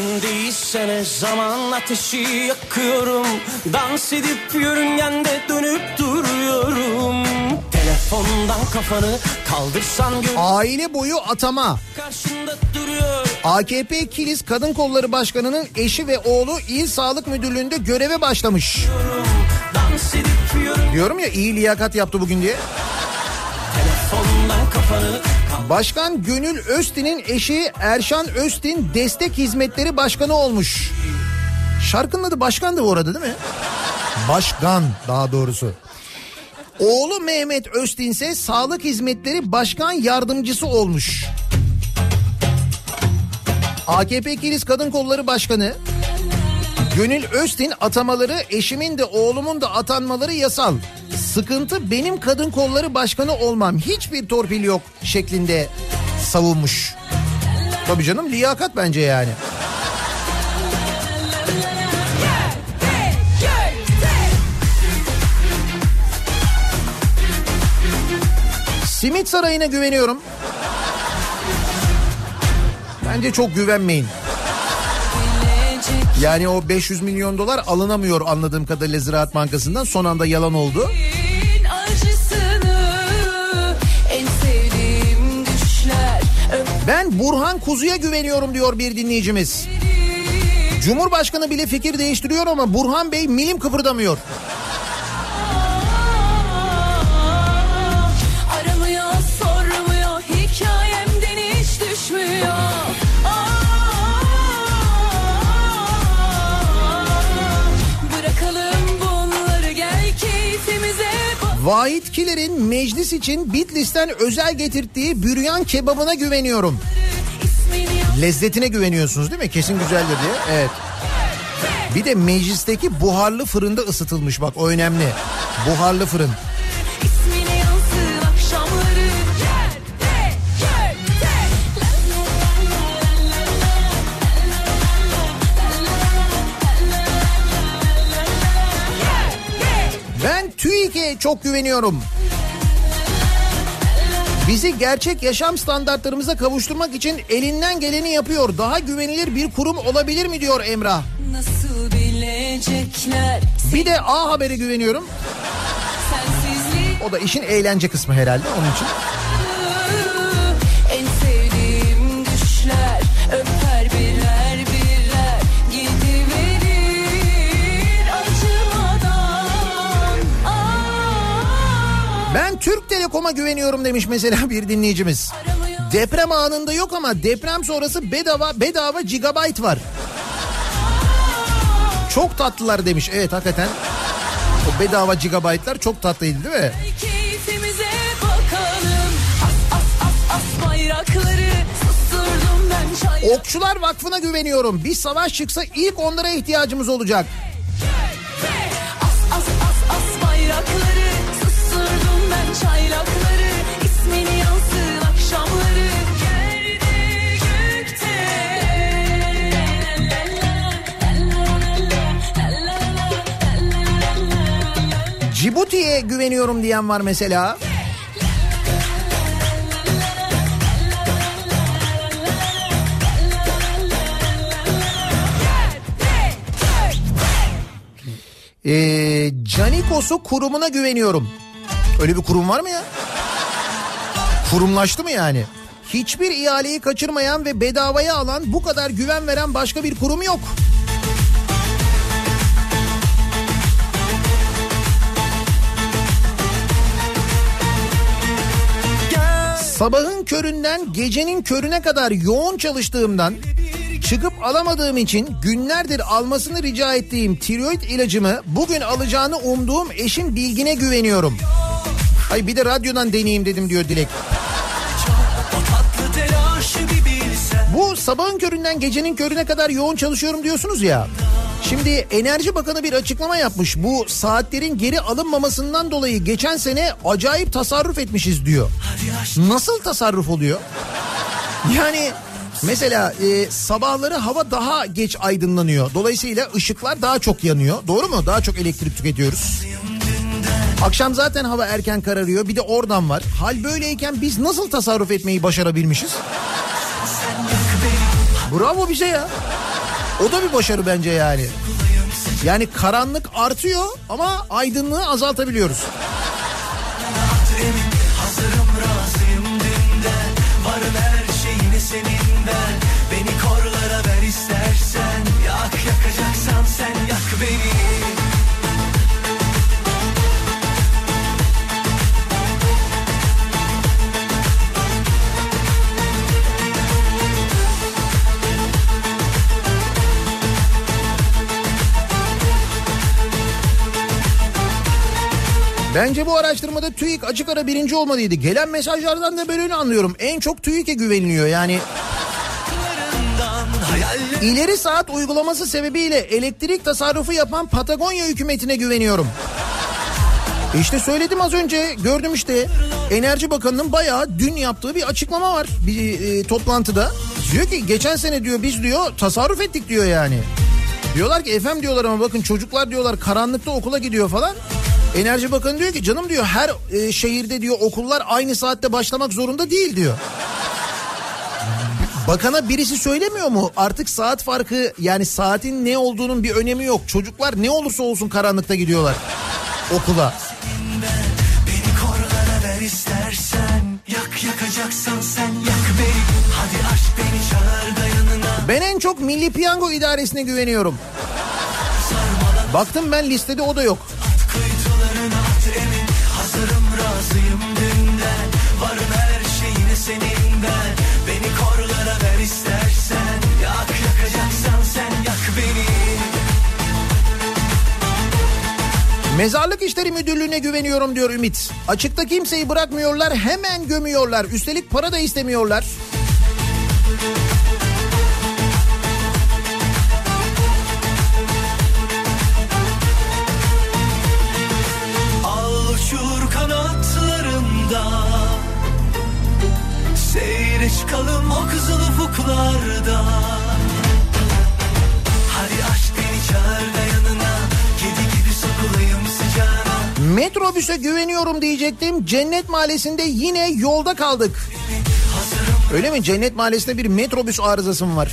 değilse ne zaman ateşi yakıyorum Dans edip yörüngende dönüp duruyorum Telefondan kafanı kaldırsan gör Aile boyu atama. karşında duruyor AKP Kilis Kadın Kolları Başkanı'nın eşi ve oğlu İl Sağlık Müdürlüğü'nde göreve başlamış. Dans edip yörüngende Diyorum ya iyi liyakat yaptı bugün diye. Telefondan kafanı Başkan Gönül Öztin'in eşi Erşan Öztin Destek Hizmetleri Başkanı olmuş. Şarkının adı Başkan'dı bu arada değil mi? Başkan daha doğrusu. Oğlu Mehmet Öztin ise Sağlık Hizmetleri Başkan Yardımcısı olmuş. AKP Kilis Kadın Kolları Başkanı Gönül Öztin atamaları eşimin de oğlumun da atanmaları yasal. Sıkıntı benim kadın kolları başkanı olmam. Hiçbir torpil yok şeklinde savunmuş. Tabii canım liyakat bence yani. Simit Sarayı'na güveniyorum. Bence çok güvenmeyin. Yani o 500 milyon dolar alınamıyor anladığım kadarıyla Ziraat Bankası'ndan. Son anda yalan oldu. Ben Burhan Kuzu'ya güveniyorum diyor bir dinleyicimiz. Cumhurbaşkanı bile fikir değiştiriyor ama Burhan Bey milim kıpırdamıyor. Vahit Kiler'in meclis için Bitlis'ten özel getirdiği büryan kebabına güveniyorum. Lezzetine güveniyorsunuz değil mi? Kesin güzeldir diye. Evet. Bir de meclisteki buharlı fırında ısıtılmış bak o önemli. Buharlı fırın. Çok güveniyorum. Bizi gerçek yaşam standartlarımıza kavuşturmak için elinden geleni yapıyor. Daha güvenilir bir kurum olabilir mi diyor Emrah. Nasıl bilecekler Bir de A Haber'e güveniyorum. O da işin eğlence kısmı herhalde onun için. Türk Telekom'a güveniyorum demiş mesela bir dinleyicimiz. Deprem anında yok ama deprem sonrası bedava bedava gigabyte var. Çok tatlılar demiş. Evet hakikaten. O bedava gigabyte'lar çok tatlıydı değil mi? Okçular Vakfı'na güveniyorum. Bir savaş çıksa ilk onlara ihtiyacımız olacak. Cibuti'ye güveniyorum diyen var mesela. Ee, Canikos'u kurumuna güveniyorum. Öyle bir kurum var mı ya? Kurumlaştı mı yani? Hiçbir ihaleyi kaçırmayan ve bedavaya alan bu kadar güven veren başka bir kurum yok. Sabahın köründen gecenin körüne kadar yoğun çalıştığımdan çıkıp alamadığım için günlerdir almasını rica ettiğim tiroid ilacımı bugün alacağını umduğum eşim Bilgin'e güveniyorum. Ay bir de radyodan deneyeyim dedim diyor Dilek. Bu sabahın köründen gecenin körüne kadar yoğun çalışıyorum diyorsunuz ya. Şimdi Enerji Bakanı bir açıklama yapmış. Bu saatlerin geri alınmamasından dolayı geçen sene acayip tasarruf etmişiz diyor. Nasıl tasarruf oluyor? Yani mesela e, sabahları hava daha geç aydınlanıyor. Dolayısıyla ışıklar daha çok yanıyor. Doğru mu? Daha çok elektrik tüketiyoruz. Akşam zaten hava erken kararıyor. Bir de oradan var. Hal böyleyken biz nasıl tasarruf etmeyi başarabilmişiz? Bravo bize ya. O da bir başarı bence yani. Yani karanlık artıyor ama aydınlığı azaltabiliyoruz. Beni korlara ver istersen Yak yakacaksan sen yak beni Bence bu araştırmada TÜİK açık ara birinci olmalıydı. Gelen mesajlardan da böyle anlıyorum. En çok TÜİK'e güveniliyor yani. İleri saat uygulaması sebebiyle elektrik tasarrufu yapan Patagonya hükümetine güveniyorum. İşte söyledim az önce gördüm işte Enerji Bakanı'nın bayağı dün yaptığı bir açıklama var bir e, toplantıda. Diyor ki geçen sene diyor biz diyor tasarruf ettik diyor yani. Diyorlar ki efem diyorlar ama bakın çocuklar diyorlar karanlıkta okula gidiyor falan. Enerji Bakanı diyor ki canım diyor her e, şehirde diyor okullar aynı saatte başlamak zorunda değil diyor. Bakana birisi söylemiyor mu? Artık saat farkı yani saatin ne olduğunun bir önemi yok. Çocuklar ne olursa olsun karanlıkta gidiyorlar okula. Ben en çok Milli Piyango İdaresi'ne güveniyorum. Baktım ben listede o da yok. Razıyım dünden Varım her şeyine senin ben Beni korlara ver istersen Yak yakacaksan sen yak beni Mezarlık İşleri Müdürlüğü'ne güveniyorum diyor Ümit. Açıkta kimseyi bırakmıyorlar hemen gömüyorlar. Üstelik para da istemiyorlar. Ufuklarda Hadi aşk beni çağır da yanına Kedi gibi sokulayım sıcağına Metrobüse güveniyorum diyecektim. Cennet Mahallesi'nde yine yolda kaldık. Öyle mi? Cennet Mahallesi'nde bir metrobüs arızası mı var?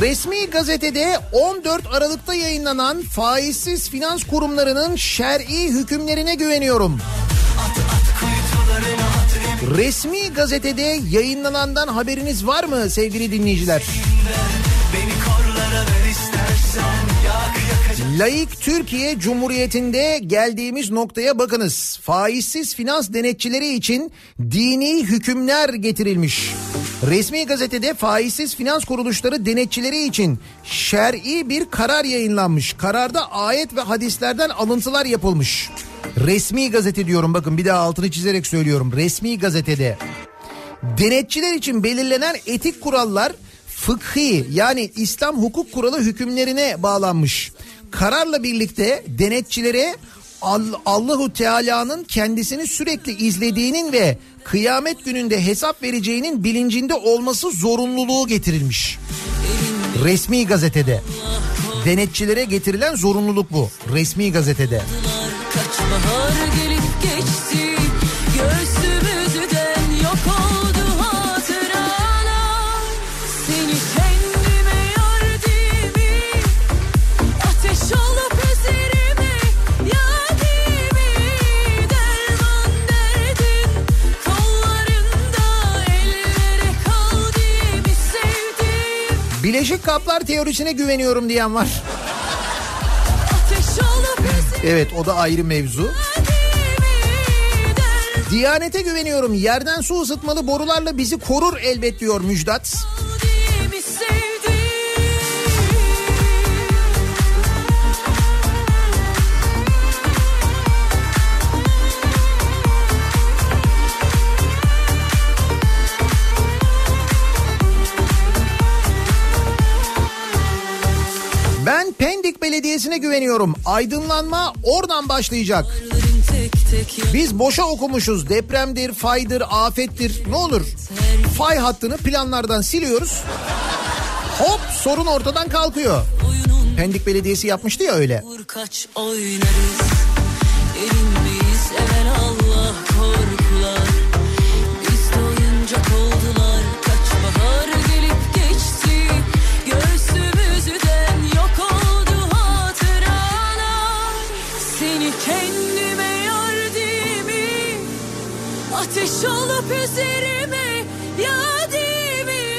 Resmi gazetede 14 Aralık'ta yayınlanan faizsiz finans kurumlarının şer'i hükümlerine güveniyorum. Resmi gazetede yayınlanandan haberiniz var mı sevgili dinleyiciler? Laik Türkiye Cumhuriyeti'nde geldiğimiz noktaya bakınız. Faizsiz finans denetçileri için dini hükümler getirilmiş. Resmi gazetede faizsiz finans kuruluşları denetçileri için şer'i bir karar yayınlanmış. Kararda ayet ve hadislerden alıntılar yapılmış. Resmi gazete diyorum bakın bir daha altını çizerek söylüyorum. Resmi gazetede denetçiler için belirlenen etik kurallar fıkhi yani İslam hukuk kuralı hükümlerine bağlanmış. Kararla birlikte denetçilere All- Allahu Teala'nın kendisini sürekli izlediğinin ve kıyamet gününde hesap vereceğinin bilincinde olması zorunluluğu getirilmiş. Resmi gazetede. Denetçilere getirilen zorunluluk bu. Resmi gazetede. Kaç Bileşik kaplar teorisine güveniyorum diyen var. Evet o da ayrı mevzu. Diyanete güveniyorum. Yerden su ısıtmalı borularla bizi korur elbet diyor Müjdat. Pendik Belediyesi'ne güveniyorum. Aydınlanma oradan başlayacak. Biz boşa okumuşuz. Depremdir, faydır, afettir. Ne olur? Fay hattını planlardan siliyoruz. Hop sorun ortadan kalkıyor. Pendik Belediyesi yapmıştı ya öyle. kaç oynarız Erinmeyiz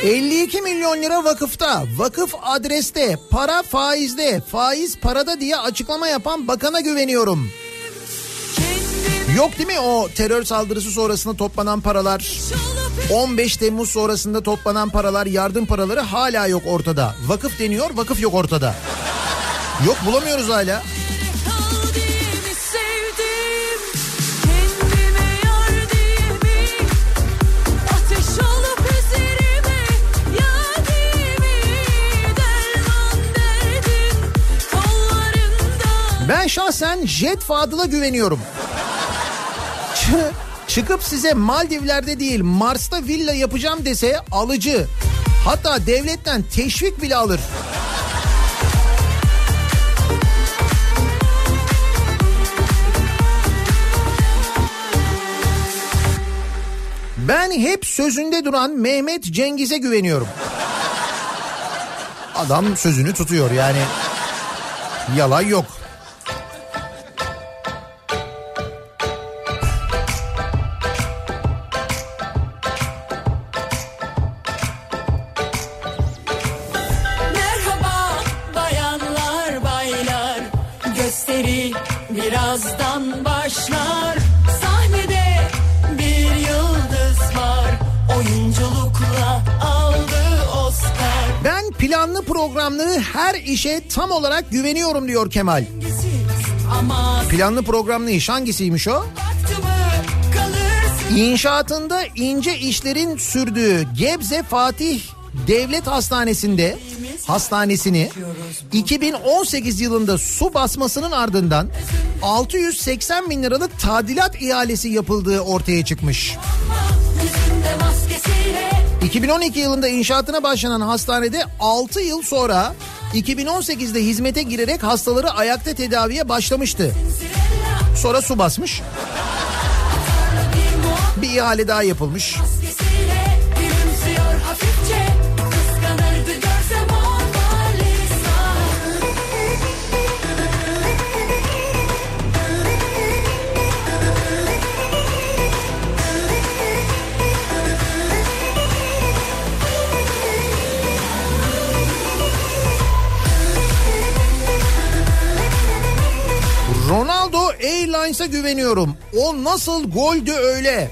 52 milyon lira vakıfta, vakıf adreste, para faizde, faiz parada diye açıklama yapan bakana güveniyorum. Yok değil mi o terör saldırısı sonrasında toplanan paralar? olup 15 Temmuz sonrasında toplanan paralar, yardım paraları hala yok ortada. Vakıf deniyor, vakıf yok ortada. Yok bulamıyoruz hala. Ben şahsen Jet Fadıl'a güveniyorum. Çı- çıkıp size Maldivler'de değil Mars'ta villa yapacağım dese alıcı. Hatta devletten teşvik bile alır. Ben hep sözünde duran Mehmet Cengiz'e güveniyorum. Adam sözünü tutuyor yani. Yalan yok. Her işe tam olarak güveniyorum diyor Kemal. Planlı programlı iş hangisiymiş o? İnşaatında ince işlerin sürdüğü Gebze Fatih Devlet Hastanesi'nde hastanesini 2018 yılında su basmasının ardından 680 bin liralık tadilat ihalesi yapıldığı ortaya çıkmış. Yüzünde maskesiyle 2012 yılında inşaatına başlanan hastanede 6 yıl sonra 2018'de hizmete girerek hastaları ayakta tedaviye başlamıştı. Sonra su basmış. Bir ihale daha yapılmış. Sainz'a güveniyorum. O nasıl goldü öyle?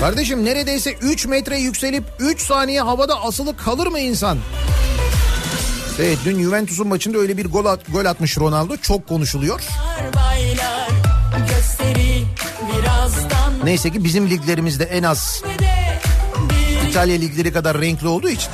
Kardeşim neredeyse 3 metre yükselip 3 saniye havada asılı kalır mı insan? Evet dün Juventus'un maçında öyle bir gol, at, gol atmış Ronaldo. Çok konuşuluyor. Neyse ki bizim liglerimizde en az İtalya ligleri kadar renkli olduğu için.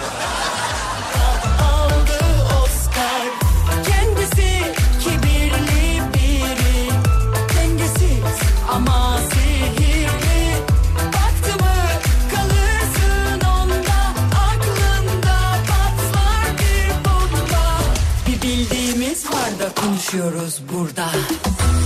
Konuşuyoruz burada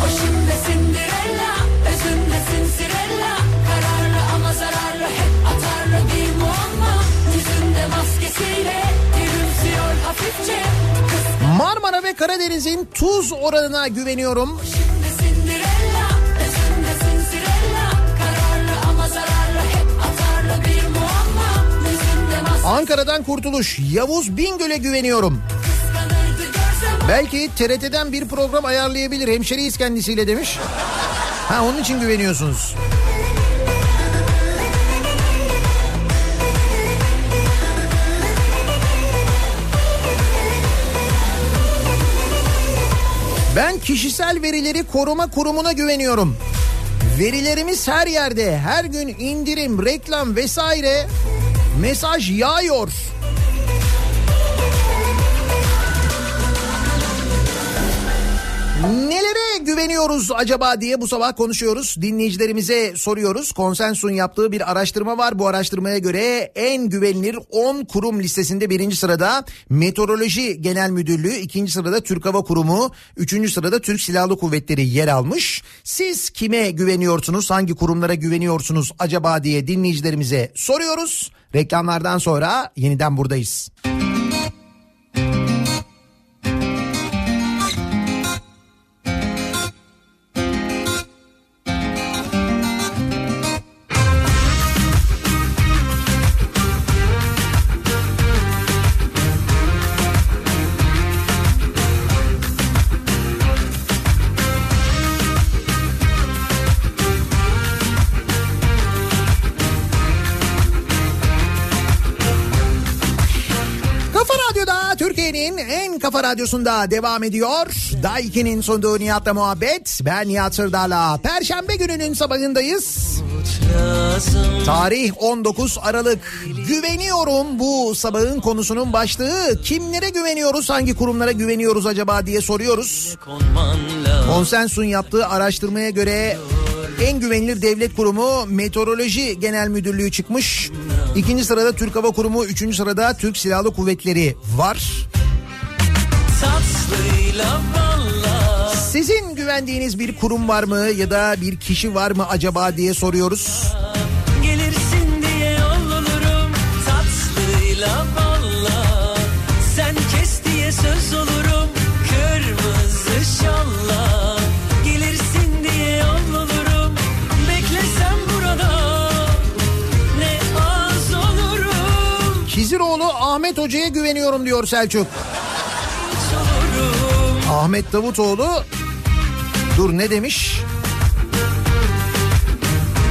O şimdi Cinderella Özünde Cinderella Kararlı ama zararlı Hep atarlı bir muamma Yüzünde maskesiyle Gülümsüyor hafifçe Kız Marmara ve Karadeniz'in tuz oranına güveniyorum. şimdi Cinderella Özünde Cinderella Kararlı ama zararlı Hep atarlı bir muamma Yüzünde maskesiyle Ankara'dan kurtuluş. Yavuz Bingöl'e güveniyorum. Belki TRT'den bir program ayarlayabilir. Hemşeriyiz kendisiyle demiş. Ha onun için güveniyorsunuz. Ben kişisel verileri koruma kurumuna güveniyorum. Verilerimiz her yerde, her gün indirim, reklam vesaire mesaj yağıyor. Nelere güveniyoruz acaba diye bu sabah konuşuyoruz. Dinleyicilerimize soruyoruz. Konsensus'un yaptığı bir araştırma var. Bu araştırmaya göre en güvenilir 10 kurum listesinde birinci sırada Meteoroloji Genel Müdürlüğü, ikinci sırada Türk Hava Kurumu, üçüncü sırada Türk Silahlı Kuvvetleri yer almış. Siz kime güveniyorsunuz, hangi kurumlara güveniyorsunuz acaba diye dinleyicilerimize soruyoruz. Reklamlardan sonra yeniden buradayız. Kafa kafa radyosunda devam ediyor. Daiki'nin sunduğu Nihat'la muhabbet. Ben Nihat Sırdar'la. Perşembe gününün sabahındayız. Tarih 19 Aralık. Güveniyorum bu sabahın konusunun başlığı. Kimlere güveniyoruz, hangi kurumlara güveniyoruz acaba diye soruyoruz. Konsensus'un yaptığı araştırmaya göre en güvenilir devlet kurumu Meteoroloji Genel Müdürlüğü çıkmış. İkinci sırada Türk Hava Kurumu, üçüncü sırada Türk Silahlı Kuvvetleri var. Tatlıyla valla Sizin güvendiğiniz bir kurum var mı ya da bir kişi var mı acaba diye soruyoruz. Gelirsin diye olurum Tatlıyla valla Sen kes diye söz olurum. Kırmızı şalla. Gelirsin diye yol olurum Beklesem burada. Ne az olurum. Kiziroğlu Ahmet Hoca'ya güveniyorum diyor Selçuk. Ahmet Davutoğlu dur ne demiş?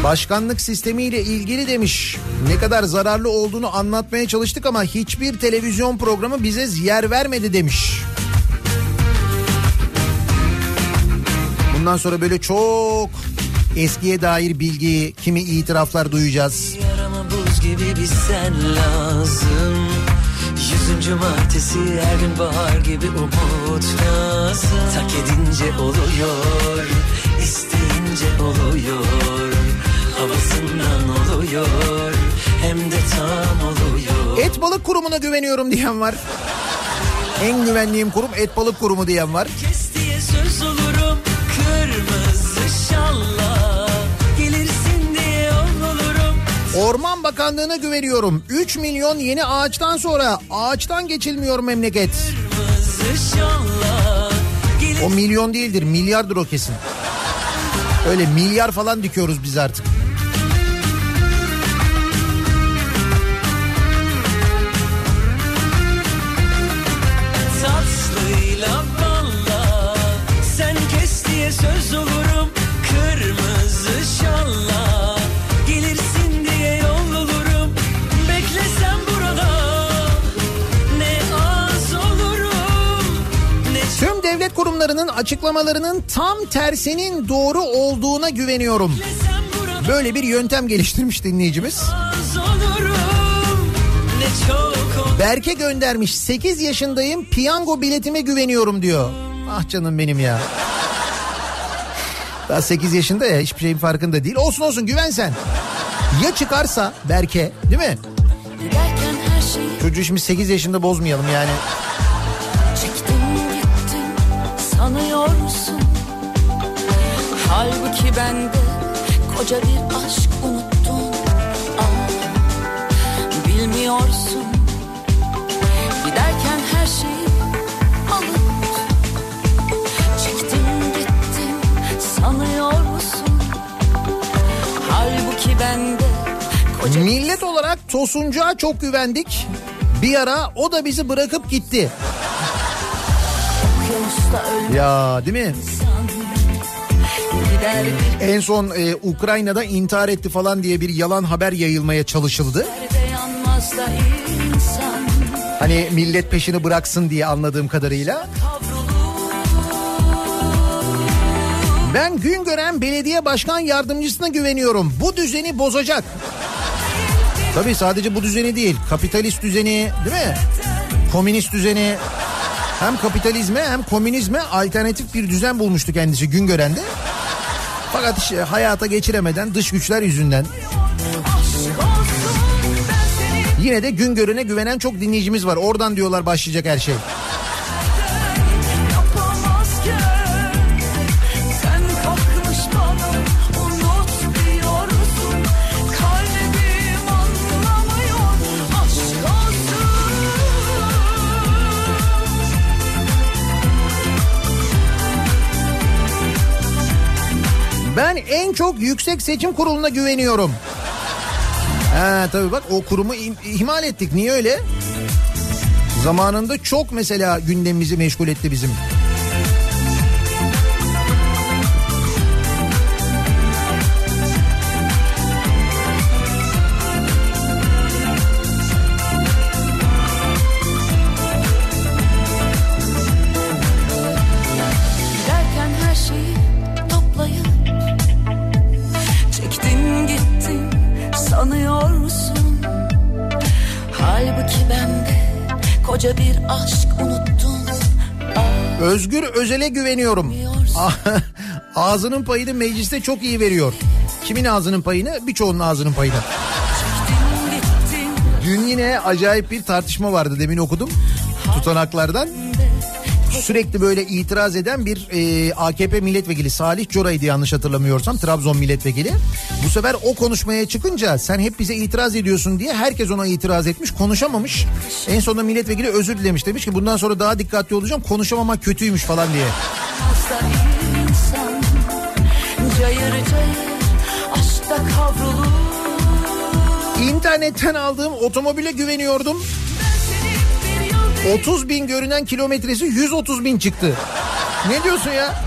Başkanlık sistemiyle ilgili demiş. Ne kadar zararlı olduğunu anlatmaya çalıştık ama hiçbir televizyon programı bize yer vermedi demiş. Bundan sonra böyle çok eskiye dair bilgi, kimi itiraflar duyacağız. Yarama buz gibi bir sen lazım Yüzüncü martesi her gün bahar gibi umut lazım Tak edince oluyor isteyince oluyor Havasından oluyor hem de tam oluyor Et balık kurumuna güveniyorum diyen var. En güvenliğim kurum et balık kurumu diyen var. Kes diye söz olurum kırmızı şalla Orman Bakanlığı'na güveniyorum. 3 milyon yeni ağaçtan sonra ağaçtan geçilmiyor memleket. O milyon değildir milyardır o kesin. Öyle milyar falan dikiyoruz biz artık. Kurumlarının açıklamalarının tam tersinin doğru olduğuna güveniyorum. Böyle bir yöntem geliştirmiş dinleyicimiz. Berke göndermiş 8 yaşındayım piyango biletime güveniyorum diyor. Ah canım benim ya. Daha 8 yaşında ya hiçbir şeyin farkında değil. Olsun olsun güven sen. Ya çıkarsa Berke değil mi? Çocuğu şimdi 8 yaşında bozmayalım yani. Halbuki ben de koca bir aşk unuttum Aa, Bilmiyorsun Giderken her şeyi alıp Çektim gittim sanıyorsun Halbuki ben de koca Millet olarak Tosuncuğa çok güvendik. Bir ara o da bizi bırakıp gitti. Ya değil mi? En son e, Ukrayna'da intihar etti falan diye bir yalan haber yayılmaya çalışıldı. Hani millet peşini bıraksın diye anladığım kadarıyla. Ben Güngören Belediye Başkan Yardımcısına güveniyorum. Bu düzeni bozacak. Tabii sadece bu düzeni değil. Kapitalist düzeni değil mi? Komünist düzeni. Hem kapitalizme hem komünizme alternatif bir düzen bulmuştu kendisi Güngören'de. Fakat işte hayata geçiremeden dış güçler yüzünden Yine de Güngören'e güvenen çok dinleyicimiz var. Oradan diyorlar başlayacak her şey. Yüksek Seçim Kurulu'na güveniyorum. Ha tabii bak o kurumu ihmal ettik. Niye öyle? Zamanında çok mesela gündemimizi meşgul etti bizim. Aşk unuttum Aa, Özgür Özel'e güveniyorum. Ağzının payını mecliste çok iyi veriyor. Kimin ağzının payını? Birçoğunun ağzının payını. Dün yine acayip bir tartışma vardı demin okudum tutanaklardan. Sürekli böyle itiraz eden bir e, AKP milletvekili Salih Cora'ydı yanlış hatırlamıyorsam Trabzon milletvekili. Bu sefer o konuşmaya çıkınca sen hep bize itiraz ediyorsun diye herkes ona itiraz etmiş konuşamamış. En sonunda milletvekili özür dilemiş demiş ki bundan sonra daha dikkatli olacağım konuşamamak kötüymüş falan diye. insan Cayır cayır İnternetten aldığım otomobile güveniyordum. 30 bin görünen kilometresi 130 bin çıktı. Ne diyorsun ya?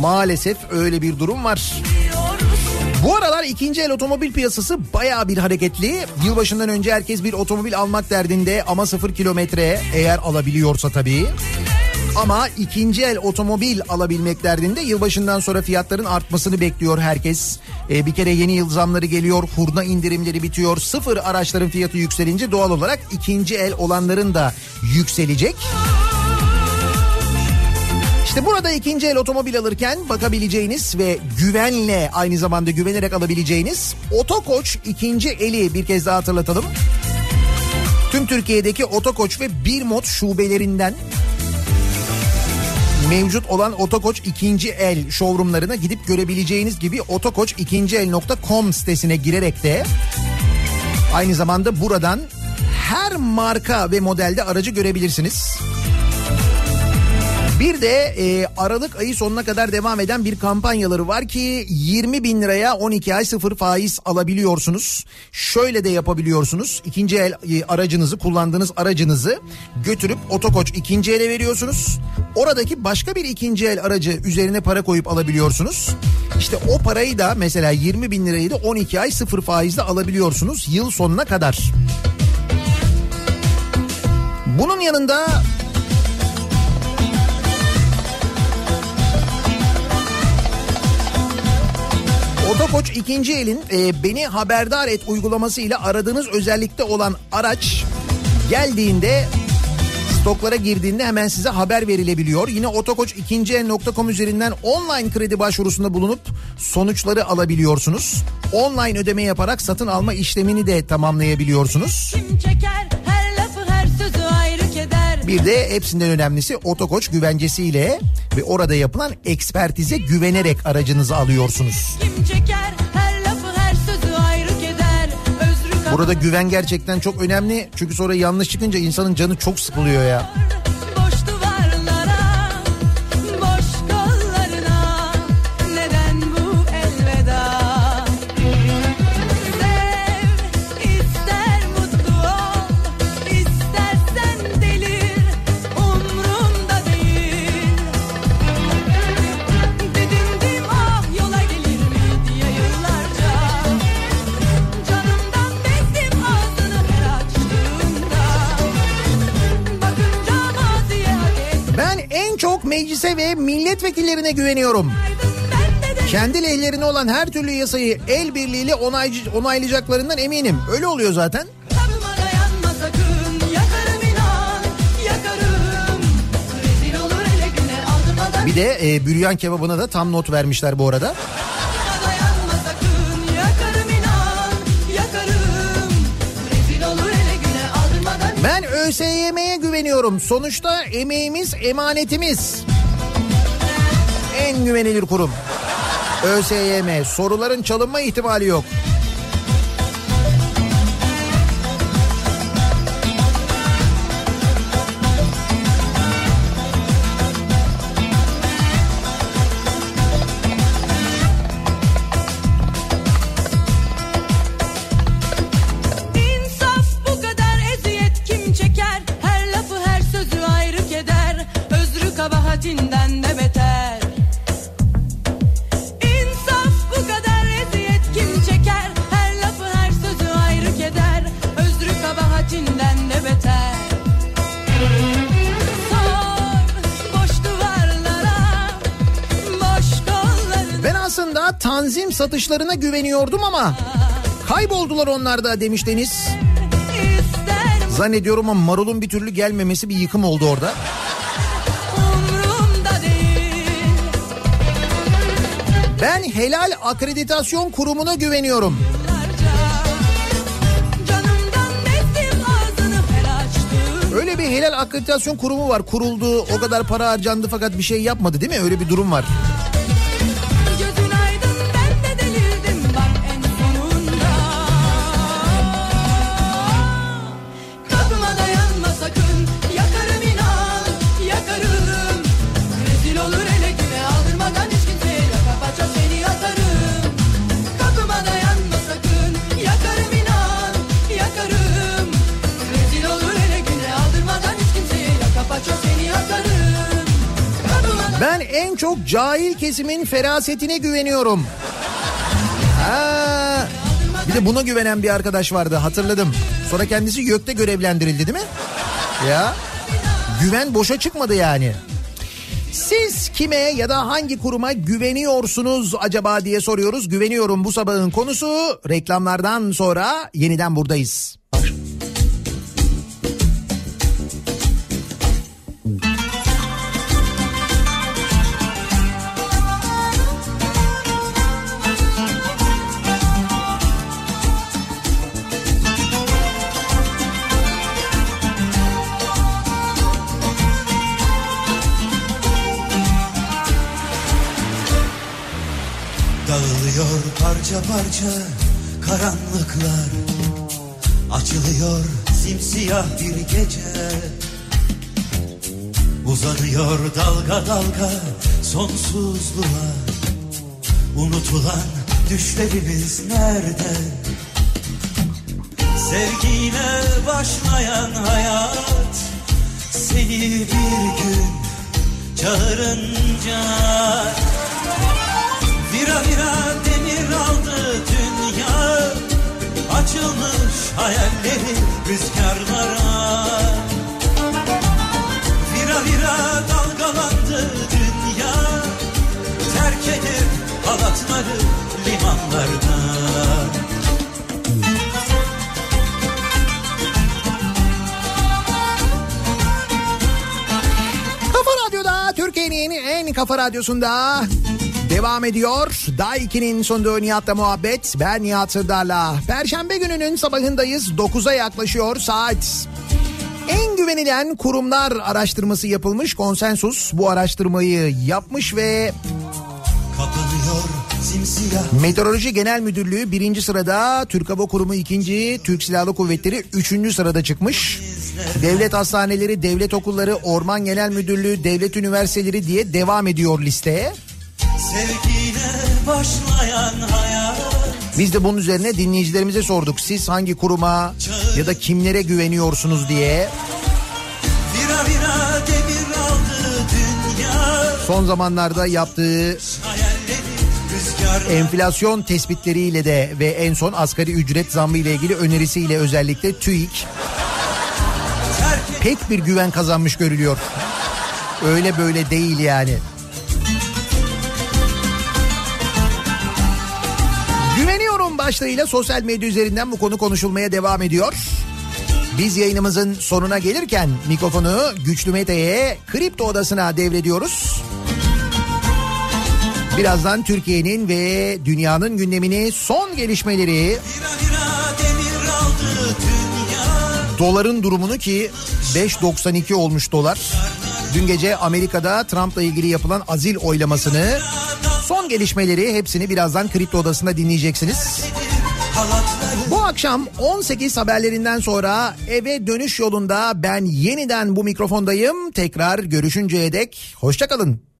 Maalesef öyle bir durum var. Bu aralar ikinci el otomobil piyasası baya bir hareketli. Yılbaşından önce herkes bir otomobil almak derdinde ama sıfır kilometre eğer alabiliyorsa tabii. Ama ikinci el otomobil alabilmek derdinde yılbaşından sonra fiyatların artmasını bekliyor herkes. Ee, bir kere yeni yıl zamları geliyor, hurda indirimleri bitiyor. Sıfır araçların fiyatı yükselince doğal olarak ikinci el olanların da yükselecek. İşte burada ikinci el otomobil alırken bakabileceğiniz ve güvenle aynı zamanda güvenerek alabileceğiniz Otokoç ikinci eli bir kez daha hatırlatalım. Tüm Türkiye'deki Otokoç ve Birmot şubelerinden mevcut olan Otokoç ikinci el showroomlarına gidip görebileceğiniz gibi otokoç2el.com sitesine girerek de aynı zamanda buradan her marka ve modelde aracı görebilirsiniz. Bir de e, Aralık ayı sonuna kadar devam eden bir kampanyaları var ki 20 bin liraya 12 ay sıfır faiz alabiliyorsunuz. Şöyle de yapabiliyorsunuz. İkinci el e, aracınızı kullandığınız aracınızı götürüp otokoç ikinci ele veriyorsunuz. Oradaki başka bir ikinci el aracı üzerine para koyup alabiliyorsunuz. İşte o parayı da mesela 20 bin lirayı da 12 ay sıfır faizle alabiliyorsunuz yıl sonuna kadar. Bunun yanında Otokoç ikinci elin e, beni haberdar et uygulaması ile aradığınız özellikte olan araç geldiğinde stoklara girdiğinde hemen size haber verilebiliyor. Yine otokoç ikinci el.com üzerinden online kredi başvurusunda bulunup sonuçları alabiliyorsunuz. Online ödeme yaparak satın alma işlemini de tamamlayabiliyorsunuz. Çeker Bir de hepsinden önemlisi otokoç güvencesiyle ve orada yapılan ekspertize güvenerek aracınızı alıyorsunuz. Burada güven gerçekten çok önemli. Çünkü sonra yanlış çıkınca insanın canı çok sıkılıyor ya. Meclise ve milletvekillerine güveniyorum. Kendi lehlerine olan her türlü yasayı el birliğiyle onaycı, onaylayacaklarından eminim. Öyle oluyor zaten. Bir de e, büryan kebabına da tam not vermişler bu arada. Ben ÖSYM'ye güveniyorum. Sonuçta emeğimiz emanetimiz. En güvenilir kurum. ÖSYM. Soruların çalınma ihtimali yok. Satışlarına güveniyordum ama kayboldular onlar da demiş Deniz. Zannediyorum ama marulun bir türlü gelmemesi bir yıkım oldu orada. Ben helal akreditasyon kurumuna güveniyorum. Öyle bir helal akreditasyon kurumu var. Kuruldu, o kadar para harcandı fakat bir şey yapmadı değil mi? Öyle bir durum var. Cahil kesimin ferasetine güveniyorum. Ha, bir de buna güvenen bir arkadaş vardı hatırladım. Sonra kendisi YÖK'te görevlendirildi değil mi? Ya güven boşa çıkmadı yani. Siz kime ya da hangi kuruma güveniyorsunuz acaba diye soruyoruz. Güveniyorum bu sabahın konusu. Reklamlardan sonra yeniden buradayız. Parça karanlıklar. Açılıyor simsiyah bir gece. Uzanıyor dalga dalga sonsuzluğa. Unutulan düşlerimiz nerede? Sevgiyle başlayan hayat Seni bir gün çağırınca. Vira vira dünya Açılmış hayalleri rüzgarlara. Vira vira dalgalandı dünya Terk edip halatları limanlarda Kafa Radyo'da Türkiye'nin en kafa radyosunda devam ediyor. Daiki'nin sunduğu Nihat'la muhabbet. Ben Nihat Sırdar'la. Perşembe gününün sabahındayız. 9'a yaklaşıyor saat. En güvenilen kurumlar araştırması yapılmış. Konsensus bu araştırmayı yapmış ve Meteoroloji Genel Müdürlüğü birinci sırada, Türk Hava Kurumu ikinci, Türk Silahlı Kuvvetleri üçüncü sırada çıkmış. Devlet hastaneleri, devlet okulları, Orman Genel Müdürlüğü, devlet üniversiteleri diye devam ediyor listeye. Biz de bunun üzerine dinleyicilerimize sorduk. Siz hangi kuruma ya da kimlere güveniyorsunuz diye. Son zamanlarda yaptığı enflasyon tespitleriyle de ve en son asgari ücret zammı ile ilgili önerisiyle özellikle TÜİK pek bir güven kazanmış görülüyor. Öyle böyle değil yani. Başlığıyla sosyal medya üzerinden bu konu konuşulmaya devam ediyor. Biz yayınımızın sonuna gelirken mikrofonu Güçlü Mete'ye kripto odasına devrediyoruz. Birazdan Türkiye'nin ve dünyanın gündemini son gelişmeleri doların durumunu ki 5.92 olmuş dolar. Dün gece Amerika'da Trump'la ilgili yapılan azil oylamasını son gelişmeleri hepsini birazdan Kripto Odası'nda dinleyeceksiniz. Bu akşam 18 haberlerinden sonra eve dönüş yolunda ben yeniden bu mikrofondayım. Tekrar görüşünceye dek hoşçakalın.